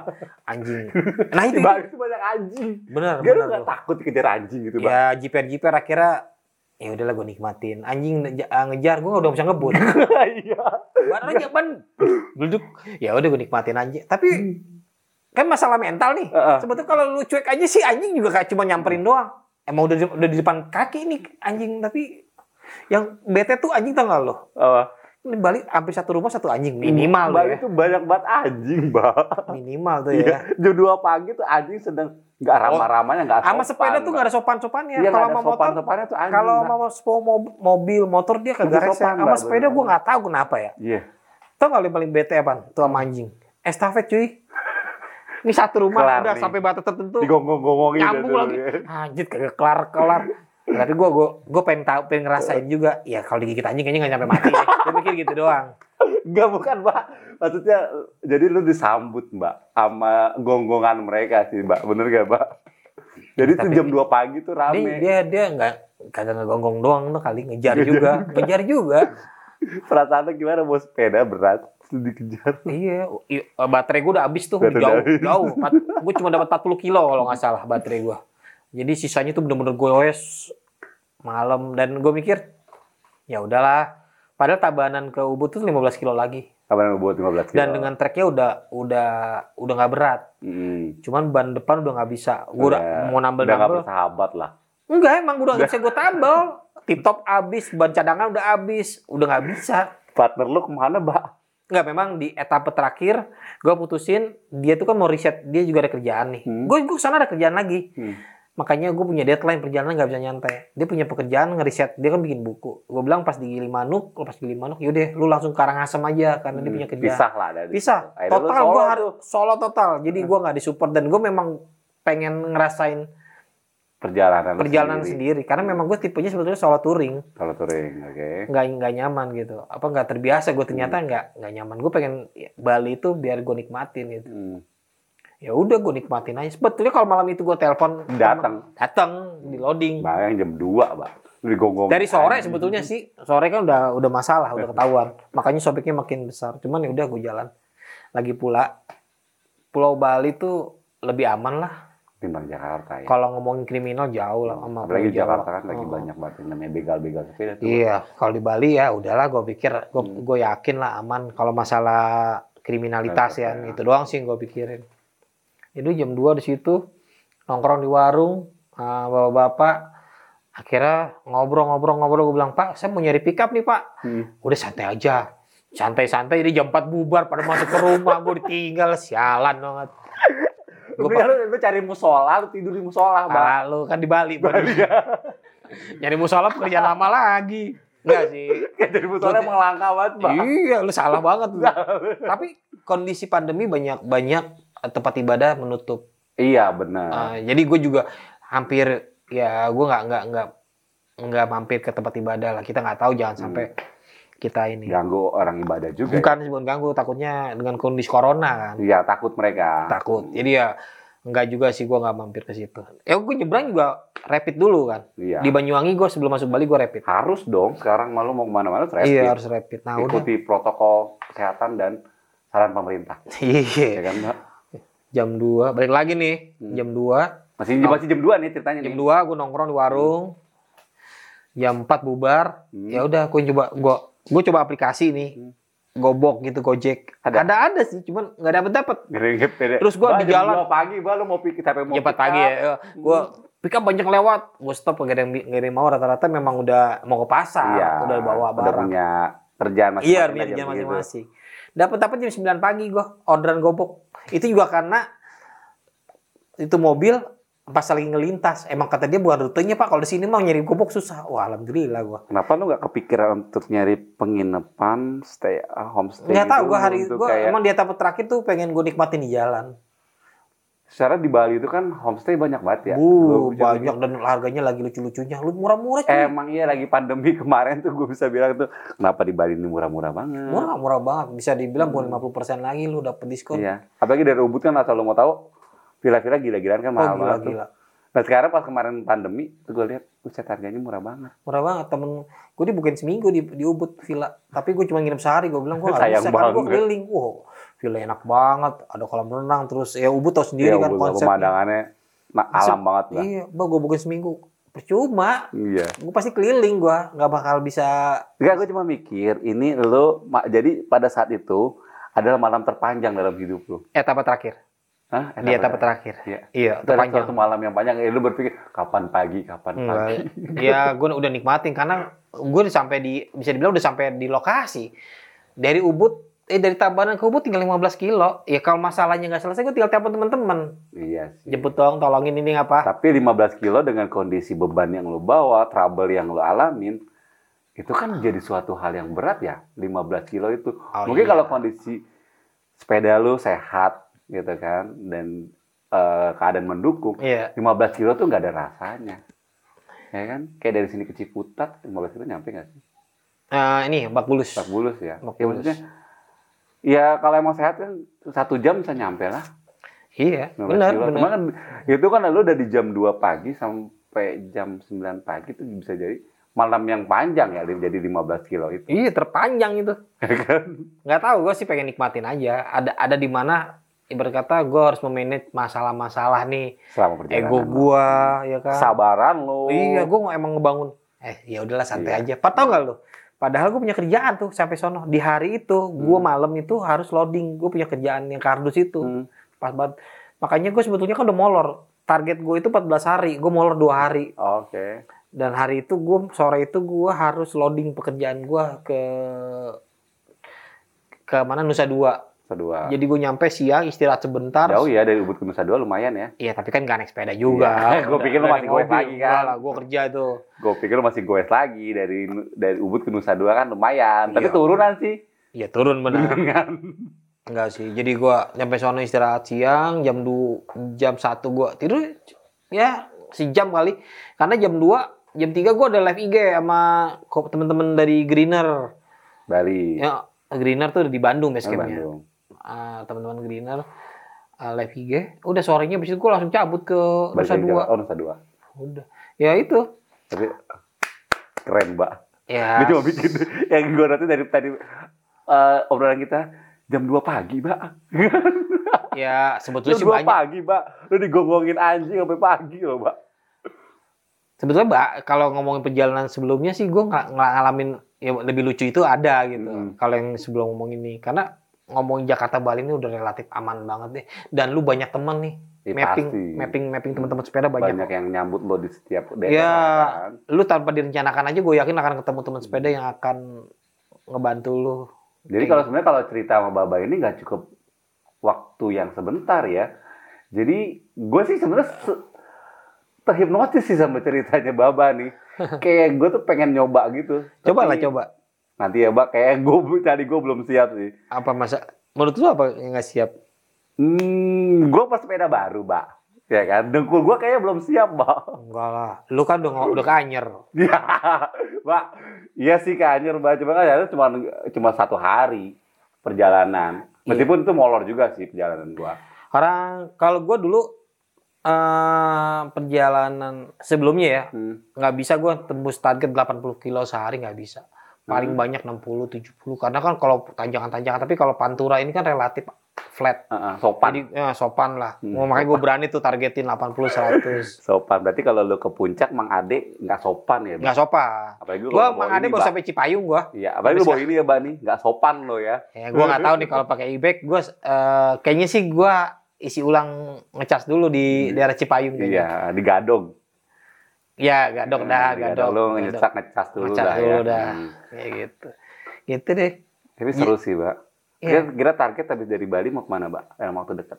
anjing. Nah itu, Di Bali itu banyak anjing. bener Gak lu bener takut dikejar anjing gitu, Mbak? ya jiper jiper akhirnya ya udahlah gue nikmatin. Anjing ah, ngejar gue udah bisa ngebut. Iya. ban aja ban duduk ya udah gue nikmatin anjing. Tapi kan masalah mental nih. Sebetulnya kalau lu cuek aja sih anjing juga kayak cuma nyamperin doang. Emang udah di, udah di depan kaki nih anjing. Tapi yang bete tuh anjing tau gak lo Apa? ini balik hampir satu rumah satu anjing minimal tuh Bali ya itu banyak banget anjing, Mbak. minimal tuh Iya. ya Jam 2 pagi tuh anjing sedang nggak ramah-ramahnya, nggak sama sopan, sepeda tuh Mbak. gak ada sopan-sopannya Iya, kalau nggak mau ada motor sopan-sopannya tuh anjing. kalau mob- mobil motor dia kagak sopan, sama sepeda gue nggak tahu kenapa ya Iya. tau gak yang paling bete apa tuh sama anjing estafet cuy ini satu rumah Kelar udah nih. sampai batas tertentu Digonggong-gonggongin. nyambung gitu. lagi anjir kagak kelar kelar tapi gue gue gue pengen tahu pengen ngerasain juga ya kalau digigit anjing kayaknya nggak nyampe mati ya. gue mikir gitu doang Enggak bukan, Mbak. Maksudnya jadi lu disambut, Mbak, sama gonggongan mereka sih, Mbak. Bener gak, Mbak? Jadi tuh Tapi- jam 2 pagi tuh rame. dia dia nggak kagak ngegonggong doang tuh kali ngejar juga ngejar juga Perasaan lu gimana bawa sepeda berat dikejar. Iya, baterai gue udah habis tuh, Baterai jauh, jauh. Gue cuma dapat 40 kilo kalau nggak salah baterai gue. Jadi sisanya tuh bener-bener goes malam dan gue mikir ya udahlah. Padahal tabanan ke Ubud tuh 15 kilo lagi. Yang buat 15 kilo? Dan dengan treknya udah udah udah nggak berat. Hmm. Cuman ban depan udah nggak bisa. Gue udah Udah- mau Udah nggak nambel-nambel. bersahabat lah. Enggak emang udah nggak bisa gue tambel. Tip top abis, ban cadangan udah abis, udah nggak bisa. Partner lu ke mana, Mbak? Enggak, memang di etapa terakhir gue putusin dia tuh kan mau riset, dia juga ada kerjaan nih. Hmm. Gue gue sana ada kerjaan lagi. Hmm. Makanya gue punya deadline perjalanan nggak bisa nyantai. Dia punya pekerjaan ngeriset, dia kan bikin buku. Gue bilang pas di Gilimanuk, pas di Gilimanuk, yaudah lu langsung Karangasem aja karena dia Hmm, punya kerjaan. Pisah lah dari. Akhirnya lu Total solo gue harus solo total. Jadi gue nggak disupport dan gue memang pengen ngerasain perjalanan perjalanan sendiri. sendiri. Karena memang gue tipenya sebetulnya solo touring, Kalau touring, oke. nggak nggak nyaman gitu. Apa nggak terbiasa gue ternyata nggak nggak nyaman. Gue pengen ya, Bali itu biar gue nikmatin gitu. Hmm. Ya udah gue nikmatin aja. Sebetulnya kalau malam itu gue telepon Datang. datang di loading. Bayang jam 2, Pak. Digonggong. Dari sore sebetulnya sih, sore kan udah udah masalah, udah ketahuan. Makanya sobeknya makin besar. Cuman ya udah gue jalan. Lagi pula Pulau Bali tuh lebih aman lah. timbang Jakarta ya. Kalau ngomongin kriminal jauh lah sama Apalagi Jawa. Jakarta kan lagi Oh. banyak banget yang namanya begal-begal sepeda tuh. Iya, kalau di Bali ya udahlah gue pikir gue Hmm. gue yakin lah aman kalau masalah kriminalitas ya Ya. itu doang sih gue pikirin. Jadi jam 2 di situ nongkrong di warung ah, bapak-bapak akhirnya ngobrol-ngobrol-ngobrol gue bilang Pak saya mau nyari pickup nih Pak Hmm. udah santai aja santai-santai jadi jam 4 bubar pada masuk ke rumah gue ditinggal sialan banget gue lu, lu cari musola, lu tidur di musola, Bang. Ah, lu kan di Bali, Bali. Nyari musola pekerjaan lama lagi. Enggak sih. Dari musola emang langka banget, Bang. Iya, lu salah banget. Tapi kondisi pandemi banyak banyak tempat ibadah menutup. Iya, benar. Ah, jadi gue juga hampir ya gue nggak nggak nggak nggak mampir ke tempat ibadah lah. Kita nggak tahu jangan sampai kita ini. Ganggu orang ibadah juga. ya. Bukan bukan ganggu, takutnya dengan kondisi corona kan. Iya, takut mereka. Takut. Jadi ya nggak juga sih gue nggak mampir ke situ. Ya gue nyebrang juga rapid dulu kan. Iya. Di Banyuwangi gue sebelum masuk Bali gue rapid. Harus dong, sekarang malu mau ke mana-mana rapid. Iya harus rapid. Nah udah. Ikuti protokol kesehatan dan saran pemerintah. Ya Iya. kan, Mbak? Jam 2 balik lagi nih. Hmm. Jam 2 Masih masih jam 2 nih ceritanya jam nih. 2 gue nongkrong di warung. Jam 4 bubar. Hmm. Ya udah gue coba gue gue coba aplikasi nih. Hmm. Gobok gitu Gojek. Ada? Ada ada, sih, cuman nggak dapet dapet. Terus gua Bah, di jam jalan- 2 pagi, bah, lu mau pikir sampai mau Jam 4 pick pagi ya. Gue pick up banyak lewat. Gue stop gak ada yang yang mau rata-rata memang udah mau ke pasar. Iya. Udah bawa Udah barang. punya kerjaan masing-masing. Iya, segitu. masing-masing. Dapat dapat jam 9 pagi gua orderan gobok. Itu juga karena itu mobil pas lagi ngelintas. Emang kata dia bukan rutenya Pak. Kalau di sini mau nyari gobok susah. Wah, alhamdulillah gua. Kenapa lu nggak kepikiran untuk nyari penginapan, stay homestay? Nggak tahu gitu gua hari untuk gua kayak- emang di etapa terakhir tuh pengen gue nikmatin di jalan. Secara di Bali itu kan homestay banyak banget ya. Bisa banyak dan harganya lagi lucu-lucunya. Lu murah-murah cuy. Emang iya lagi pandemi kemarin tuh gue bisa bilang tuh kenapa di Bali ini murah-murah banget. Murah, murah banget. Bisa dibilang bukan 50% lagi lu dapet diskon. Hmm. Iya. Apalagi dari Ubud kan asal lo mau tahu villa-villa gila-gilaan kan Oh, mahal banget tuh. gila-gila. Nah sekarang pas kemarin pandemi tuh gue lihat buset harganya murah banget. Murah banget temen gue dibukain seminggu di, di Ubud villa tapi gue cuma nginep sehari gue bilang gue gak Sayang bisa karena gue banget. keliling wow villa enak banget ada kolam renang terus ya Ubud tau sendiri ya kan Ubud konsepnya pemandangannya nah, alam banget lah. iya bah gue bukain seminggu percuma Iya. gue pasti keliling gue nggak bakal bisa Enggak, gue cuma mikir ini lo jadi pada saat itu adalah malam terpanjang dalam hidup lo. etapa terakhir Hah? di etapa terakhir Iya. iya Itu ada terpanjang suatu malam yang panjang, ya lu berpikir kapan pagi, kapan pagi. Enggak. ya gue udah nikmatin karena gue sampai di bisa dibilang udah sampai di lokasi dari Ubud eh dari Tabanan ke Ubud tinggal 15 kilo ya kalau masalahnya nggak selesai gue tinggal telepon teman-teman Iya sih. jemput dong tolongin ini apa Tapi 15 kilo dengan kondisi beban yang lo bawa, trouble yang lo alamin, itu kan jadi suatu hal yang berat ya, 15 kilo itu. Oh, Mungkin iya. kalau kondisi sepeda lo sehat gitu kan, dan eh, keadaan mendukung, iya 15 kilo tuh nggak ada rasanya. Ya kan? Kayak dari sini ke Ciputat, 15 kilo nyampe nggak sih? Eh, ini Bak Bulus 40 bulus ya. Bak Ya Bulus. maksudnya, ya kalau emang sehat kan satu jam bisa nyampe lah. iya 15 benar. Cuma benar kan itu kan lu dari jam 2 pagi sampai jam 9 pagi itu bisa jadi malam yang panjang ya jadi 15 kilo itu. iya terpanjang itu Ya kan? nggak tahu gue sih pengen nikmatin aja ada ada di mana ibarat kata gue harus memanage masalah-masalah nih Selama perjalanan. ego gue ya kan Sabaran lo. Iya, gue emang ngebangun. Eh, ya udahlah santai Iya. aja. Pak tau gak lo? Padahal gue punya kerjaan tuh sampai sono. Di hari itu, gue malam itu harus loading. Gue punya kerjaan yang kardus itu. Hmm. Pas banget. Makanya gue sebetulnya kan udah molor. Target gue itu 14 hari. Gue molor dua hari. Oke. Dan hari itu gue sore itu gue harus loading pekerjaan gue ke ke mana Nusa Dua. Nusa Dua. Jadi gue nyampe siang istirahat sebentar. Jauh ya dari Ubud ke Nusa Dua lumayan ya. Iya tapi kan gak naik sepeda juga. Iya, gua pikir lu masih goes mobil. lagi kan. Enggak lah, gue kerja itu. Gue pikir lu masih goes lagi dari dari Ubud ke Nusa Dua kan lumayan. Tapi Iya. turunan sih. Iya turun benar. Kan? Enggak sih. Jadi gue nyampe sono istirahat siang jam 2 jam 1 gue tidur ya sejam kali. Karena jam 2 jam 3 gue ada live IG sama kok teman-teman dari Greener. Bali. Ya Greener tuh di Bandung base Oh, campnya. Bandung. Ah, teman-teman Greener ah, live IG. Udah sorenya habis itu gue langsung cabut ke Nusa Dua. Oh, Nusa Dua. Udah. Ya itu. Tapi keren, Mbak. Ya. Gue cuma bikin yang gue nanti dari tadi eh, obrolan kita jam 2 pagi, Mbak. Ya sebetulnya Jam sih 2 banyak. pagi, Mbak. Lu digonggongin anjing sampai pagi loh, Mbak. Sebetulnya Mbak, kalau ngomongin perjalanan sebelumnya sih gue nggak ngalamin ya lebih lucu itu ada gitu. Mm. Kalau yang sebelum ngomong ini, karena ngomongin Jakarta Bali ini udah relatif aman banget deh. Dan lu banyak temen nih, Ya, mapping, pasti. mapping, mapping teman-teman sepeda banyak. Banyak yang nyambut lo di setiap daerah. Ya, kan. lu tanpa direncanakan aja gue yakin akan ketemu teman sepeda yang akan ngebantu lu. Jadi kalau sebenarnya kalau cerita sama Baba ini nggak cukup waktu yang sebentar ya. Jadi gue sih sebenarnya se- terhipnotis sih sama ceritanya Baba nih. Kayak gue tuh pengen nyoba gitu. Coba lah coba. Nanti ya, Mbak. Kayak gue tadi gue belum siap sih. Apa masa? Menurut lu apa yang nggak siap? Hmm, gue pas sepeda baru, Mbak. Ya kan, dengkul gue kayaknya belum siap, Mbak. Enggak lah. Lu kan udah udah kanyer. Ya, Mbak. Iya sih kanyer, Mbak. Cuma kan cuma cuma satu hari perjalanan. Iya. Meskipun itu molor juga sih perjalanan gua. Karena kalau gue dulu eh perjalanan sebelumnya ya Hmm. nggak bisa gue tembus target 80 kilo sehari nggak bisa. Paling Hmm. banyak 60 70 karena kan kalau tanjangan-tanjangan tapi kalau pantura ini kan relatif flat. Heeh, sopan. Jadi ya, sopan lah. Hmm, Mau makanya gue berani tuh targetin 80 100. sopan. Berarti kalau lu ke puncak, Mang Ade nggak sopan ya? Nggak sopan. Apalagi Gue bawa Mang Ade baru sampai Cipayung gue. Iya, apalagi lu bawa ini ya, Mbak nih. Nggak sopan lo ya. Ya gue nggak tahu nih kalau pakai e-bike gue eh, kayaknya sih gue isi ulang ngecas dulu di Hmm. daerah Cipayung. Iya, digadong. Ya gadok dah, Digadong. gadok. Lu ngecas ngecas dulu Ngecas dah dulu ya. dah. Hmm. Kayak gitu. Gitu deh. Tapi seru sih, Mbak. Iya. Kira, kira target habis dari Bali mau ke mana, Mbak? Dalam waktu dekat.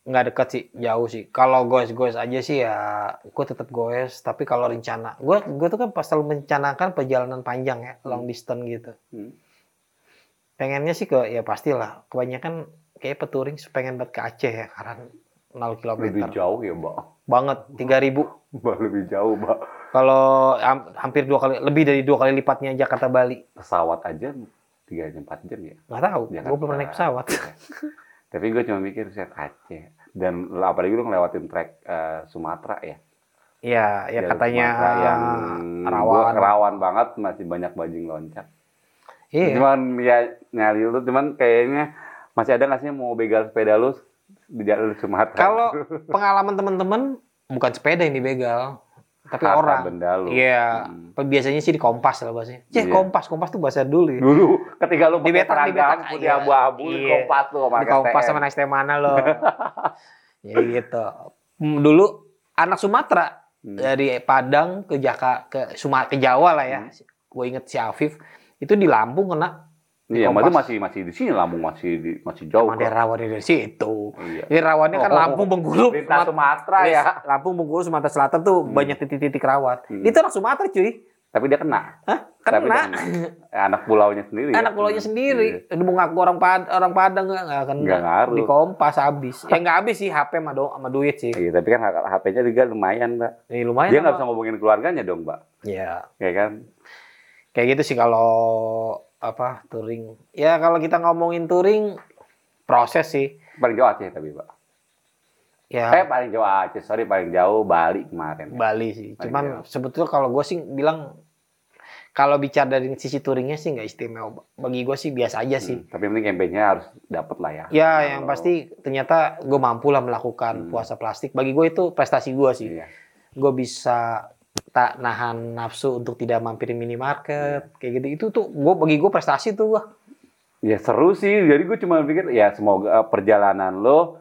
nggak deket sih jauh sih kalau goes goes aja sih ya gue tetap goes tapi kalau rencana gue gue tuh kan pas selalu merencanakan perjalanan panjang ya long distance gitu Hmm. pengennya sih ke ya pastilah kebanyakan kayak peturing pengen buat ke Aceh ya karena 0 km Lebih jauh ya, Mbak. Banget 3000 Mbak, lebih jauh, Mbak. kalau ham- hampir dua kali lebih dari dua kali lipatnya Jakarta Bali Pesawat aja 3 jam, 4 jam ya. nggak tahu Jakarta. gue belum naik pesawat Tapi gue cuma mikir saya Aceh dan apalagi lu ngelewatin trek eh, Sumatera ya. Iya ya katanya Sumatera yang rawan gua rawan banget masih banyak bajing loncat. iya Cuman ya nyari lu cuman kayaknya masih ada nggak sih mau begal sepeda lu di jalur Sumatera? Kalau pengalaman teman-teman bukan sepeda yang dibegal, tapi Harta orang. benda lu. Iya, Hmm. biasanya sih di kompas lah bahasanya. Cih, Iya. kompas, kompas tuh bahasa dulu ya. Dulu ketika lu Di pakai di seragam putih iya. abu-abu di Iya. kompas tuh sama Di kompas STM. sama naik mana lo. ya gitu. Hmm, Dulu anak Sumatera Hmm. dari Padang ke Jaka ke Sumatera ke Jawa lah ya. Gue inget si Afif itu di Lampung kena Iya, Kompas. itu masih masih di sini Lampung masih di, masih jauh. kok. rawan dari situ. Iya. Ini rawannya kan Oh, Lampung Bengkulu. Lintas Sumatera ya. Lampung Bengkulu Sumatera Selatan tuh Hmm. banyak titik-titik rawan. Hmm. Itu anak Sumatera cuy. Tapi dia kena. Hah? Tapi Kena. dia Eh, anak pulaunya sendiri. ya. Anak pulaunya Iya. sendiri. Udah mau ngaku orang Pad orang Padang nggak nggak akan Nggak ngaruh. di kompas habis. Ya nggak habis sih HP sama do sama duit sih. Iya, tapi kan HP-nya juga lumayan, Mbak. Ini lumayan. Dia nggak bisa ngomongin keluarganya dong, Mbak. Ya Ya kan? kayak gitu sih kalau apa touring. Ya kalau kita ngomongin touring proses sih. Paling jauh Aceh tapi, Mbak. Ya Eh, paling jauh Aceh. Sorry, paling jauh Bali kemarin. Bali sih. Paling Cuman jauh. sebetulnya kalau gue sih bilang kalau bicara dari sisi touringnya sih nggak istimewa. Bagi gue sih biasa aja sih. Hmm, tapi yang penting campaign-nya harus dapet lah ya. Ya, Kalau- yang pasti ternyata gue mampu lah melakukan Hmm. puasa plastik. Bagi gue itu prestasi gue sih. Iya. Gue bisa tak nahan nafsu untuk tidak mampir minimarket kayak gitu. Itu tuh gue bagi gue prestasi tuh gue. Ya seru sih. Jadi gue cuma pikir ya semoga perjalanan lo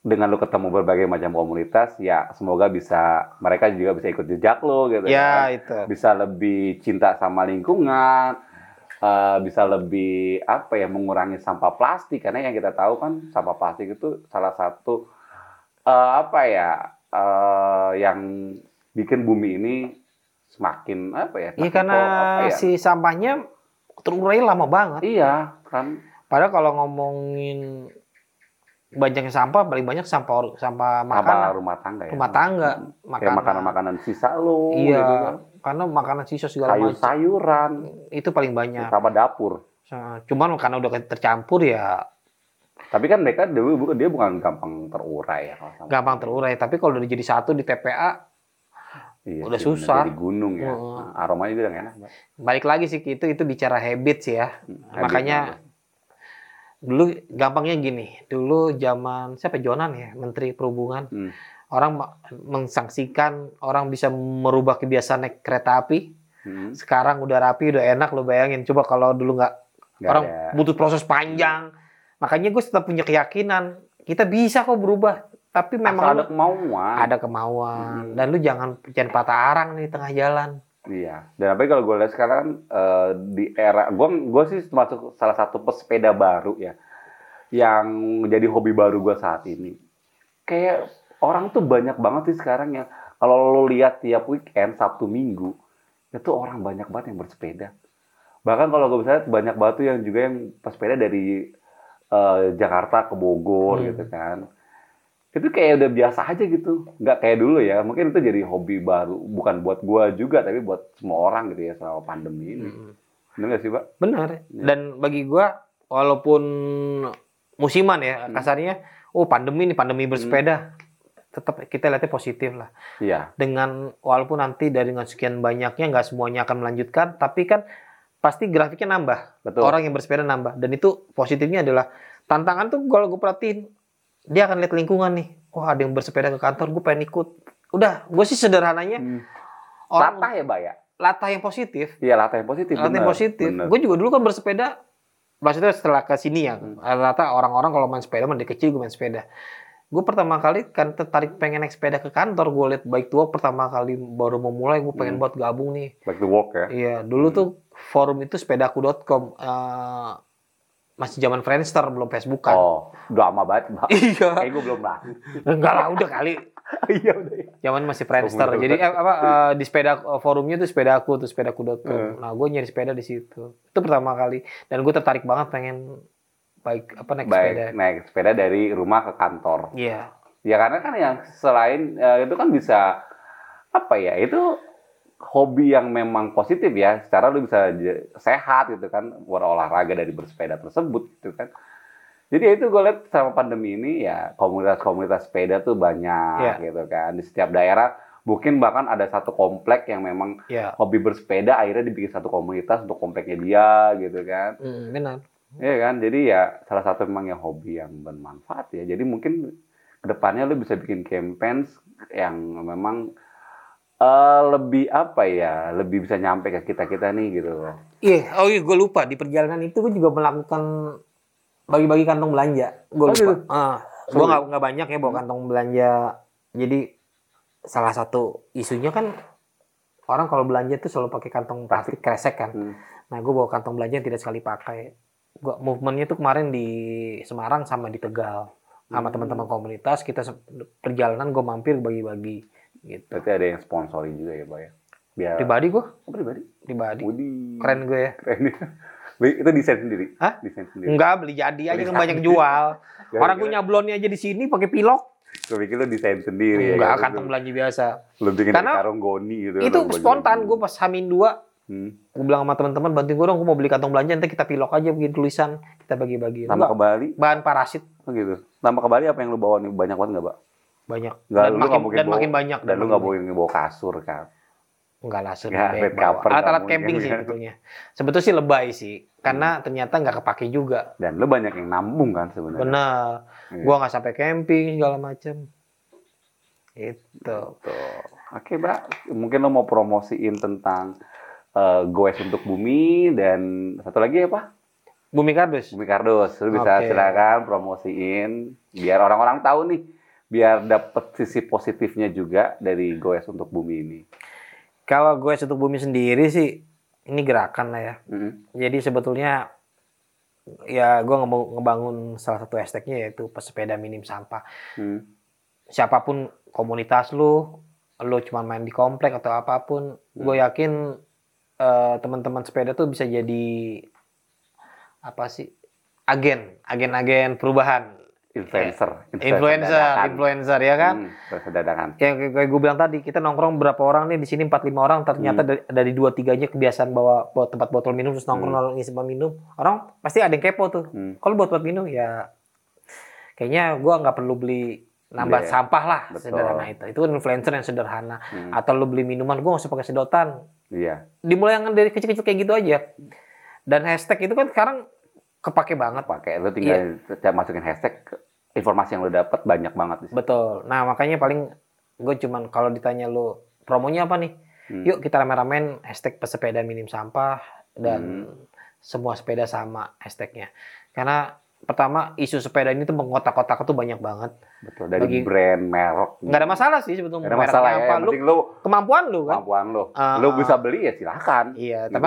dengan lo ketemu berbagai macam komunitas ya semoga bisa mereka juga bisa ikut jejak lo gitu Ya kan. itu. Bisa lebih cinta sama lingkungan, eh, bisa lebih apa ya mengurangi sampah plastik karena yang kita tahu kan sampah plastik itu salah satu eh, apa ya eh, yang bikin bumi ini semakin apa ya? Iya karena ya? si sampahnya terurai lama banget. Iya kan Padahal kalau ngomongin banyaknya sampah, paling banyak sampah sampah sampah makanan, rumah tangga ya. rumah tangga, Kayak makanan. makanan-makanan sisa lo Iya, gitu kan. karena makanan sisa segala macam Sayur-sayuran itu paling banyak. sama dapur. Cuman karena udah tercampur ya Tapi kan mereka dia bukan gampang terurai ya sampah. gampang terurai. Tapi kalau udah jadi satu di TPA, Iya udah susah. Jadi gunung ya. Nah, aromanya juga enak. Balik lagi sih itu itu bicara habit sih ya. Habisnya Makanya dulu gampangnya gini, dulu zaman siapa Jonan ya, Menteri Perhubungan, Hmm. orang mengsangsikan orang bisa merubah kebiasaan naik kereta api. Hmm, Sekarang udah rapi, udah enak lo bayangin. Coba kalau dulu nggak orang ada. butuh proses panjang. Makanya gue tetap punya keyakinan kita bisa kok berubah. Tapi Asal memang ada lu kemauan. ada kemauan Hmm. dan lu jangan jangan patah arang nih di tengah jalan. Iya. Dan apalagi kalau gue lihat sekarang eh, di era gue gue sih termasuk salah satu pesepeda baru ya yang menjadi hobi baru gue saat ini. Kayak orang tuh banyak banget sih sekarang yang kalau lo lihat tiap weekend Sabtu Minggu itu orang banyak banget yang bersepeda. Bahkan kalau gue bisa lihat banyak banget tuh yang juga yang pesepeda dari eh, Jakarta ke Bogor Hmm. gitu kan. Itu kayak udah biasa aja gitu. Nggak kayak dulu ya. Mungkin itu jadi hobi baru. Bukan buat gua juga, tapi buat semua orang gitu ya selama pandemi ini. Hmm. Bener nggak sih, Pak? Benar. Iya. Dan bagi gua walaupun musiman ya Hmm. kasarnya, oh pandemi nih pandemi bersepeda, tetap kita lihatnya positif lah. Iya. Dengan walaupun nanti dari dengan sekian banyaknya nggak semuanya akan melanjutkan, tapi kan pasti grafiknya nambah. Betul. Orang yang bersepeda nambah. Dan itu positifnya adalah tantangan tuh kalau gue perhatiin dia akan lihat lingkungan nih. Wah ada yang bersepeda ke kantor, gue pengen ikut. Udah, gue sih sederhananya Hmm. orang Latah ya, Mbak ya? latah yang positif. Iya, latah yang positif. Latah yang positif. Gue juga dulu kan bersepeda. Maksudnya setelah ke sini ya, Hmm. rata orang-orang kalau main sepeda, dari kecil gue main sepeda. Gue pertama kali kan tertarik pengen naik sepeda ke kantor. Gue liat baik tua pertama kali baru memulai, gue pengen Hmm. buat gabung nih. Back to work ya. Iya, dulu tuh forum itu sepedaku.com. eh, masih zaman Friendster, belum Facebookan. Oh, udah lama banget, Mbak. Iya. Kayak gue belum lahir. Enggak lah, udah kali. Iya, udah ya. Zaman masih Friendster. Oh, Jadi eh, apa eh, di sepeda eh, forumnya tuh sepedaku tuh sepedaku.com. Hmm. Nah, gue nyari sepeda di situ. Itu pertama kali. Dan gue tertarik banget pengen baik apa naik Baik, sepeda. naik sepeda dari rumah ke kantor. Iya. Ya karena kan yang selain eh, itu kan bisa apa ya itu hobi yang memang positif ya secara lu bisa sehat gitu kan berolahraga dari bersepeda tersebut gitu kan jadi ya itu gue lihat sama pandemi ini ya komunitas-komunitas sepeda tuh banyak Iya. gitu kan di setiap daerah mungkin bahkan ada satu komplek yang memang Iya. hobi bersepeda akhirnya dibikin satu komunitas untuk kompleknya dia gitu kan Hmm, benar. Iya kan, jadi ya salah satu memang yang hobi yang bermanfaat ya. Jadi mungkin ke depannya lu bisa bikin campaigns yang memang eh, lebih apa ya, lebih bisa nyampe ke kita kita nih gitu loh. Iya, oh iya gue lupa di perjalanan itu gue juga melakukan bagi-bagi kantong belanja. Gue Oh, lupa. gitu? Ah, gue nggak nggak banyak ya bawa kantong belanja. Jadi salah satu isunya kan orang kalau belanja tuh selalu pakai kantong plastik kresek kan. Hmm. Nah gue bawa kantong belanja yang tidak sekali pakai. Gua movementnya tuh kemarin di Semarang sama di Tegal sama Hmm. teman-teman komunitas kita perjalanan gue mampir bagi-bagi gitu. Berarti ada yang sponsori juga ya, Pak ya. Biar Pribadi gue, Oh, pribadi. pribadi. Widih. Keren gue ya. Keren ya. Wih, Itu desain sendiri. Hah? Desain sendiri. Enggak beli jadi aja Beli yang banyak jual. Orang gue nyablonnya aja di sini pakai pilok. Gue pikir lu desain sendiri Enggak, ya. kantong belanja biasa. Lu bikin Karena karung goni gitu. Itu spontan gue pas Hamin 2 Hmm. gue bilang sama teman-teman bantuin gue dong gue mau beli kantong belanja nanti kita pilok aja bikin tulisan kita bagi-bagi Sama Enggak, ke Bali, bahan parasit oh gitu. Sama ke Bali apa yang lu bawa nih? Banyak banget nggak, Pak? Banyak Nggak, dan lu makin mungkin dan bawa- makin banyak Dan lu nggak boleh bawa kasur kan? enggak lah Nggak, bawa. cover alat-alat camping sih sebetulnya sebetulnya sih lebay sih karena ternyata nggak kepake juga Dan lu banyak yang nambung kan sebenarnya. bener Iya. gua nggak sampai camping segala macem itu Tuh. Oke, Mbak. Mungkin lo mau promosiin tentang eh, goes untuk bumi dan satu lagi apa? bumi kardus Bumi kardus. Lu bisa Oke. silakan promosiin biar orang-orang tahu nih, biar dapet sisi positifnya juga dari goes untuk bumi ini. kalau gue untuk bumi sendiri sih ini gerakan lah ya. Mm. Jadi sebetulnya ya gue ngebangun salah satu hashtagnya yaitu pesepeda minim sampah. Mm. Siapa pun komunitas lu, lu cuma main di komplek atau apa pun, gue yakin eh, teman-teman sepeda tuh bisa jadi apa sih agen, agen-agen perubahan, Influencer, influencer, dadakan. influencer ya kan? Hmm, influencer dadakan. Ya kayak gue bilang tadi, kita nongkrong berapa orang nih di sini 4 5 orang ternyata Hmm. dari, dari 2 3-nya kebiasaan bawa, bawa tempat botol minum terus nongkrong Hmm. lalu ngisi minum. Orang pasti ada yang kepo tuh. Hmm. Kalau buat buat minum ya kayaknya gua nggak perlu beli nambah Iya, sampah lah betul. sederhana itu. Itu kan influencer yang sederhana. Hmm. Atau lu beli minuman gua nggak usah pakai sedotan. Iya, Dimulai yang dari kecil-kecil kayak gitu aja. Dan hashtag itu kan sekarang kepake banget. pakai lu tinggal Iya. masukin hashtag informasi yang lu dapat banyak banget di situ. Betul. Nah makanya paling gue cuman kalau ditanya lu promonya apa nih? Hmm. Yuk kita rame-ramein hashtag pesepeda minim sampah dan Hmm. semua sepeda sama hashtagnya. Karena pertama isu sepeda ini tuh mengkotak-kotak tuh banyak banget. Betul dari Bagi- brand, merek. Nggak ada masalah sih sebetulnya. Nggak ada masalah ya. apa. Lu lu kemampuan lu kan. kemampuan lu. Ah, lu ah. bisa beli ya silakan. Iya, Gitu tapi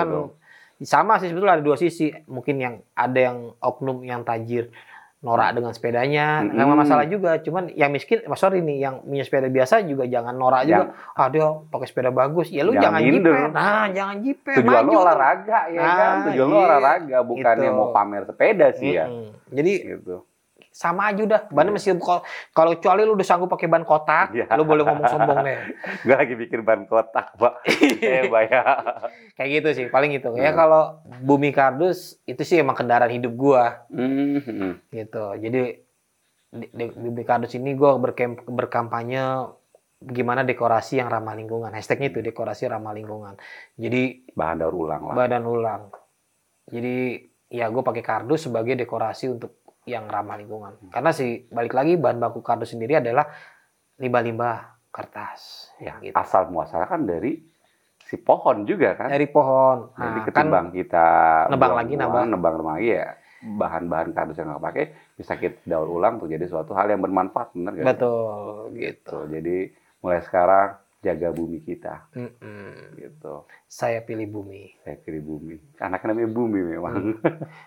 sama sih sebetulnya ada dua sisi. Mungkin yang ada yang oknum yang tajir norak dengan sepedanya, nggak Mm-mm. masalah juga. Cuman yang miskin, mas sorry nih, yang punya sepeda biasa juga jangan norak juga. Ah dia pakai sepeda bagus, ya lu Jangan jangan, jiper. Nah, jangan jiper. Tujuan lu maju tuh. olahraga ya Nah, kan? Tujuan lu iya. olahraga bukannya Gitu. mau pamer sepeda sih ya. Mm-mm. Jadi Gitu. Sama aja udah. Bannya mesti kalau kalau kecuali lu udah sanggup pakai ban kotak, Iya. lu boleh ngomong sombong deh. Gue lagi bikin ban kotak, Pak. eh. Kayak gitu sih, paling gitu. Ya Hmm. kalau bumi kardus itu sih emang kendaraan hidup gua. Hmm, gitu jadi di, di, di Bumi Kardus ini gue berkem, berkampanye gimana dekorasi yang ramah lingkungan hashtagnya itu dekorasi ramah lingkungan jadi Bahan daur ulang lah. badan ulang jadi ya gue pakai kardus sebagai dekorasi untuk yang ramah lingkungan karena sih balik lagi bahan baku kardus sendiri adalah limbah-limbah kertas Ya, gitu. asal muasal kan dari si pohon juga kan. dari pohon Jadi nah, kan ketimbang kita nebang lagi, nambah. nebang lagi ya bahan-bahan kardus yang nggak pakai bisa kita daur ulang untuk jadi suatu hal yang bermanfaat benar gak? betul gitu Tuh, jadi mulai sekarang jaga bumi kita Mm-mm. gitu. saya pilih bumi Saya pilih bumi. Anaknya namanya bumi memang.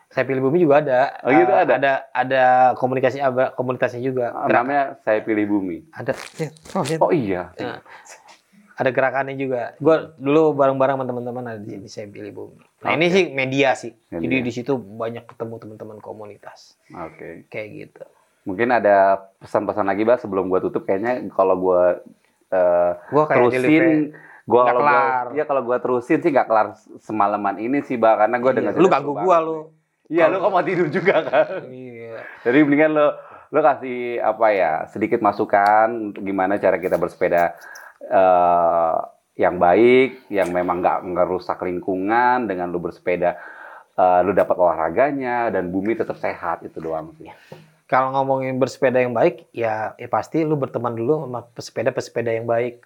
saya pilih bumi juga ada Oh, gitu Eh, ada? ada ada komunikasi ada komunitasnya juga Gerak- namanya saya pilih bumi. ada oh, lihat. Oh iya. Nah, ada gerakannya juga. Gue dulu bareng-bareng sama teman-teman ada di sini saya pilih bumi. Nah ini Oke. sih media sih. Media. Jadi di situ banyak ketemu teman-teman komunitas Oke. kayak gitu. Mungkin ada pesan-pesan lagi, Mbak, sebelum gua tutup kayaknya kalau gua eh, Gue kayak terusin gua Nggak kalau gua kelar. iya kalau gua terusin sih nggak kelar semalaman ini sih, Mbak, karena gua Iya, dengar Lu ganggu gua lu. Iya, lu kok mau tidur juga kan? Iya. Jadi mendingan lo lo kasih apa ya sedikit masukan untuk gimana cara kita bersepeda eh, yang baik, yang memang nggak ngerusak lingkungan dengan lu bersepeda, eh, lu dapat olahraganya dan bumi tetap sehat itu doang sih. Kalau ngomongin bersepeda yang baik, ya, ya pasti lu berteman dulu sama pesepeda-pesepeda yang baik.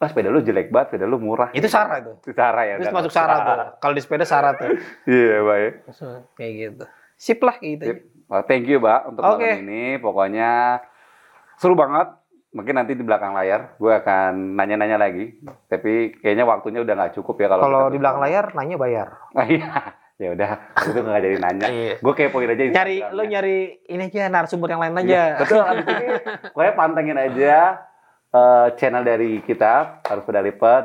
Wah sepeda lu jelek banget, sepeda lu murah. Itu sara itu. Itu Sarah ya. Itu masuk sara tuh. Kalau di sepeda sara tuh. Iya, baik. Kayak gitu. Sip lah gitu. Sip. Well, thank you, Mbak, untuk Oke. malam ini. Pokoknya seru banget. Mungkin nanti di belakang layar gue akan nanya-nanya lagi. Tapi kayaknya waktunya udah nggak cukup ya kalau Kalau di belakang layar nanya bayar. Iya. Ya udah, itu nggak jadi nanya. Iya. Gue kepoin aja. Nyari lu nyari ini aja narasumber yang lain aja. betul. Abis ini, pokoknya pantengin aja eh, channel dari kita harus beda lipat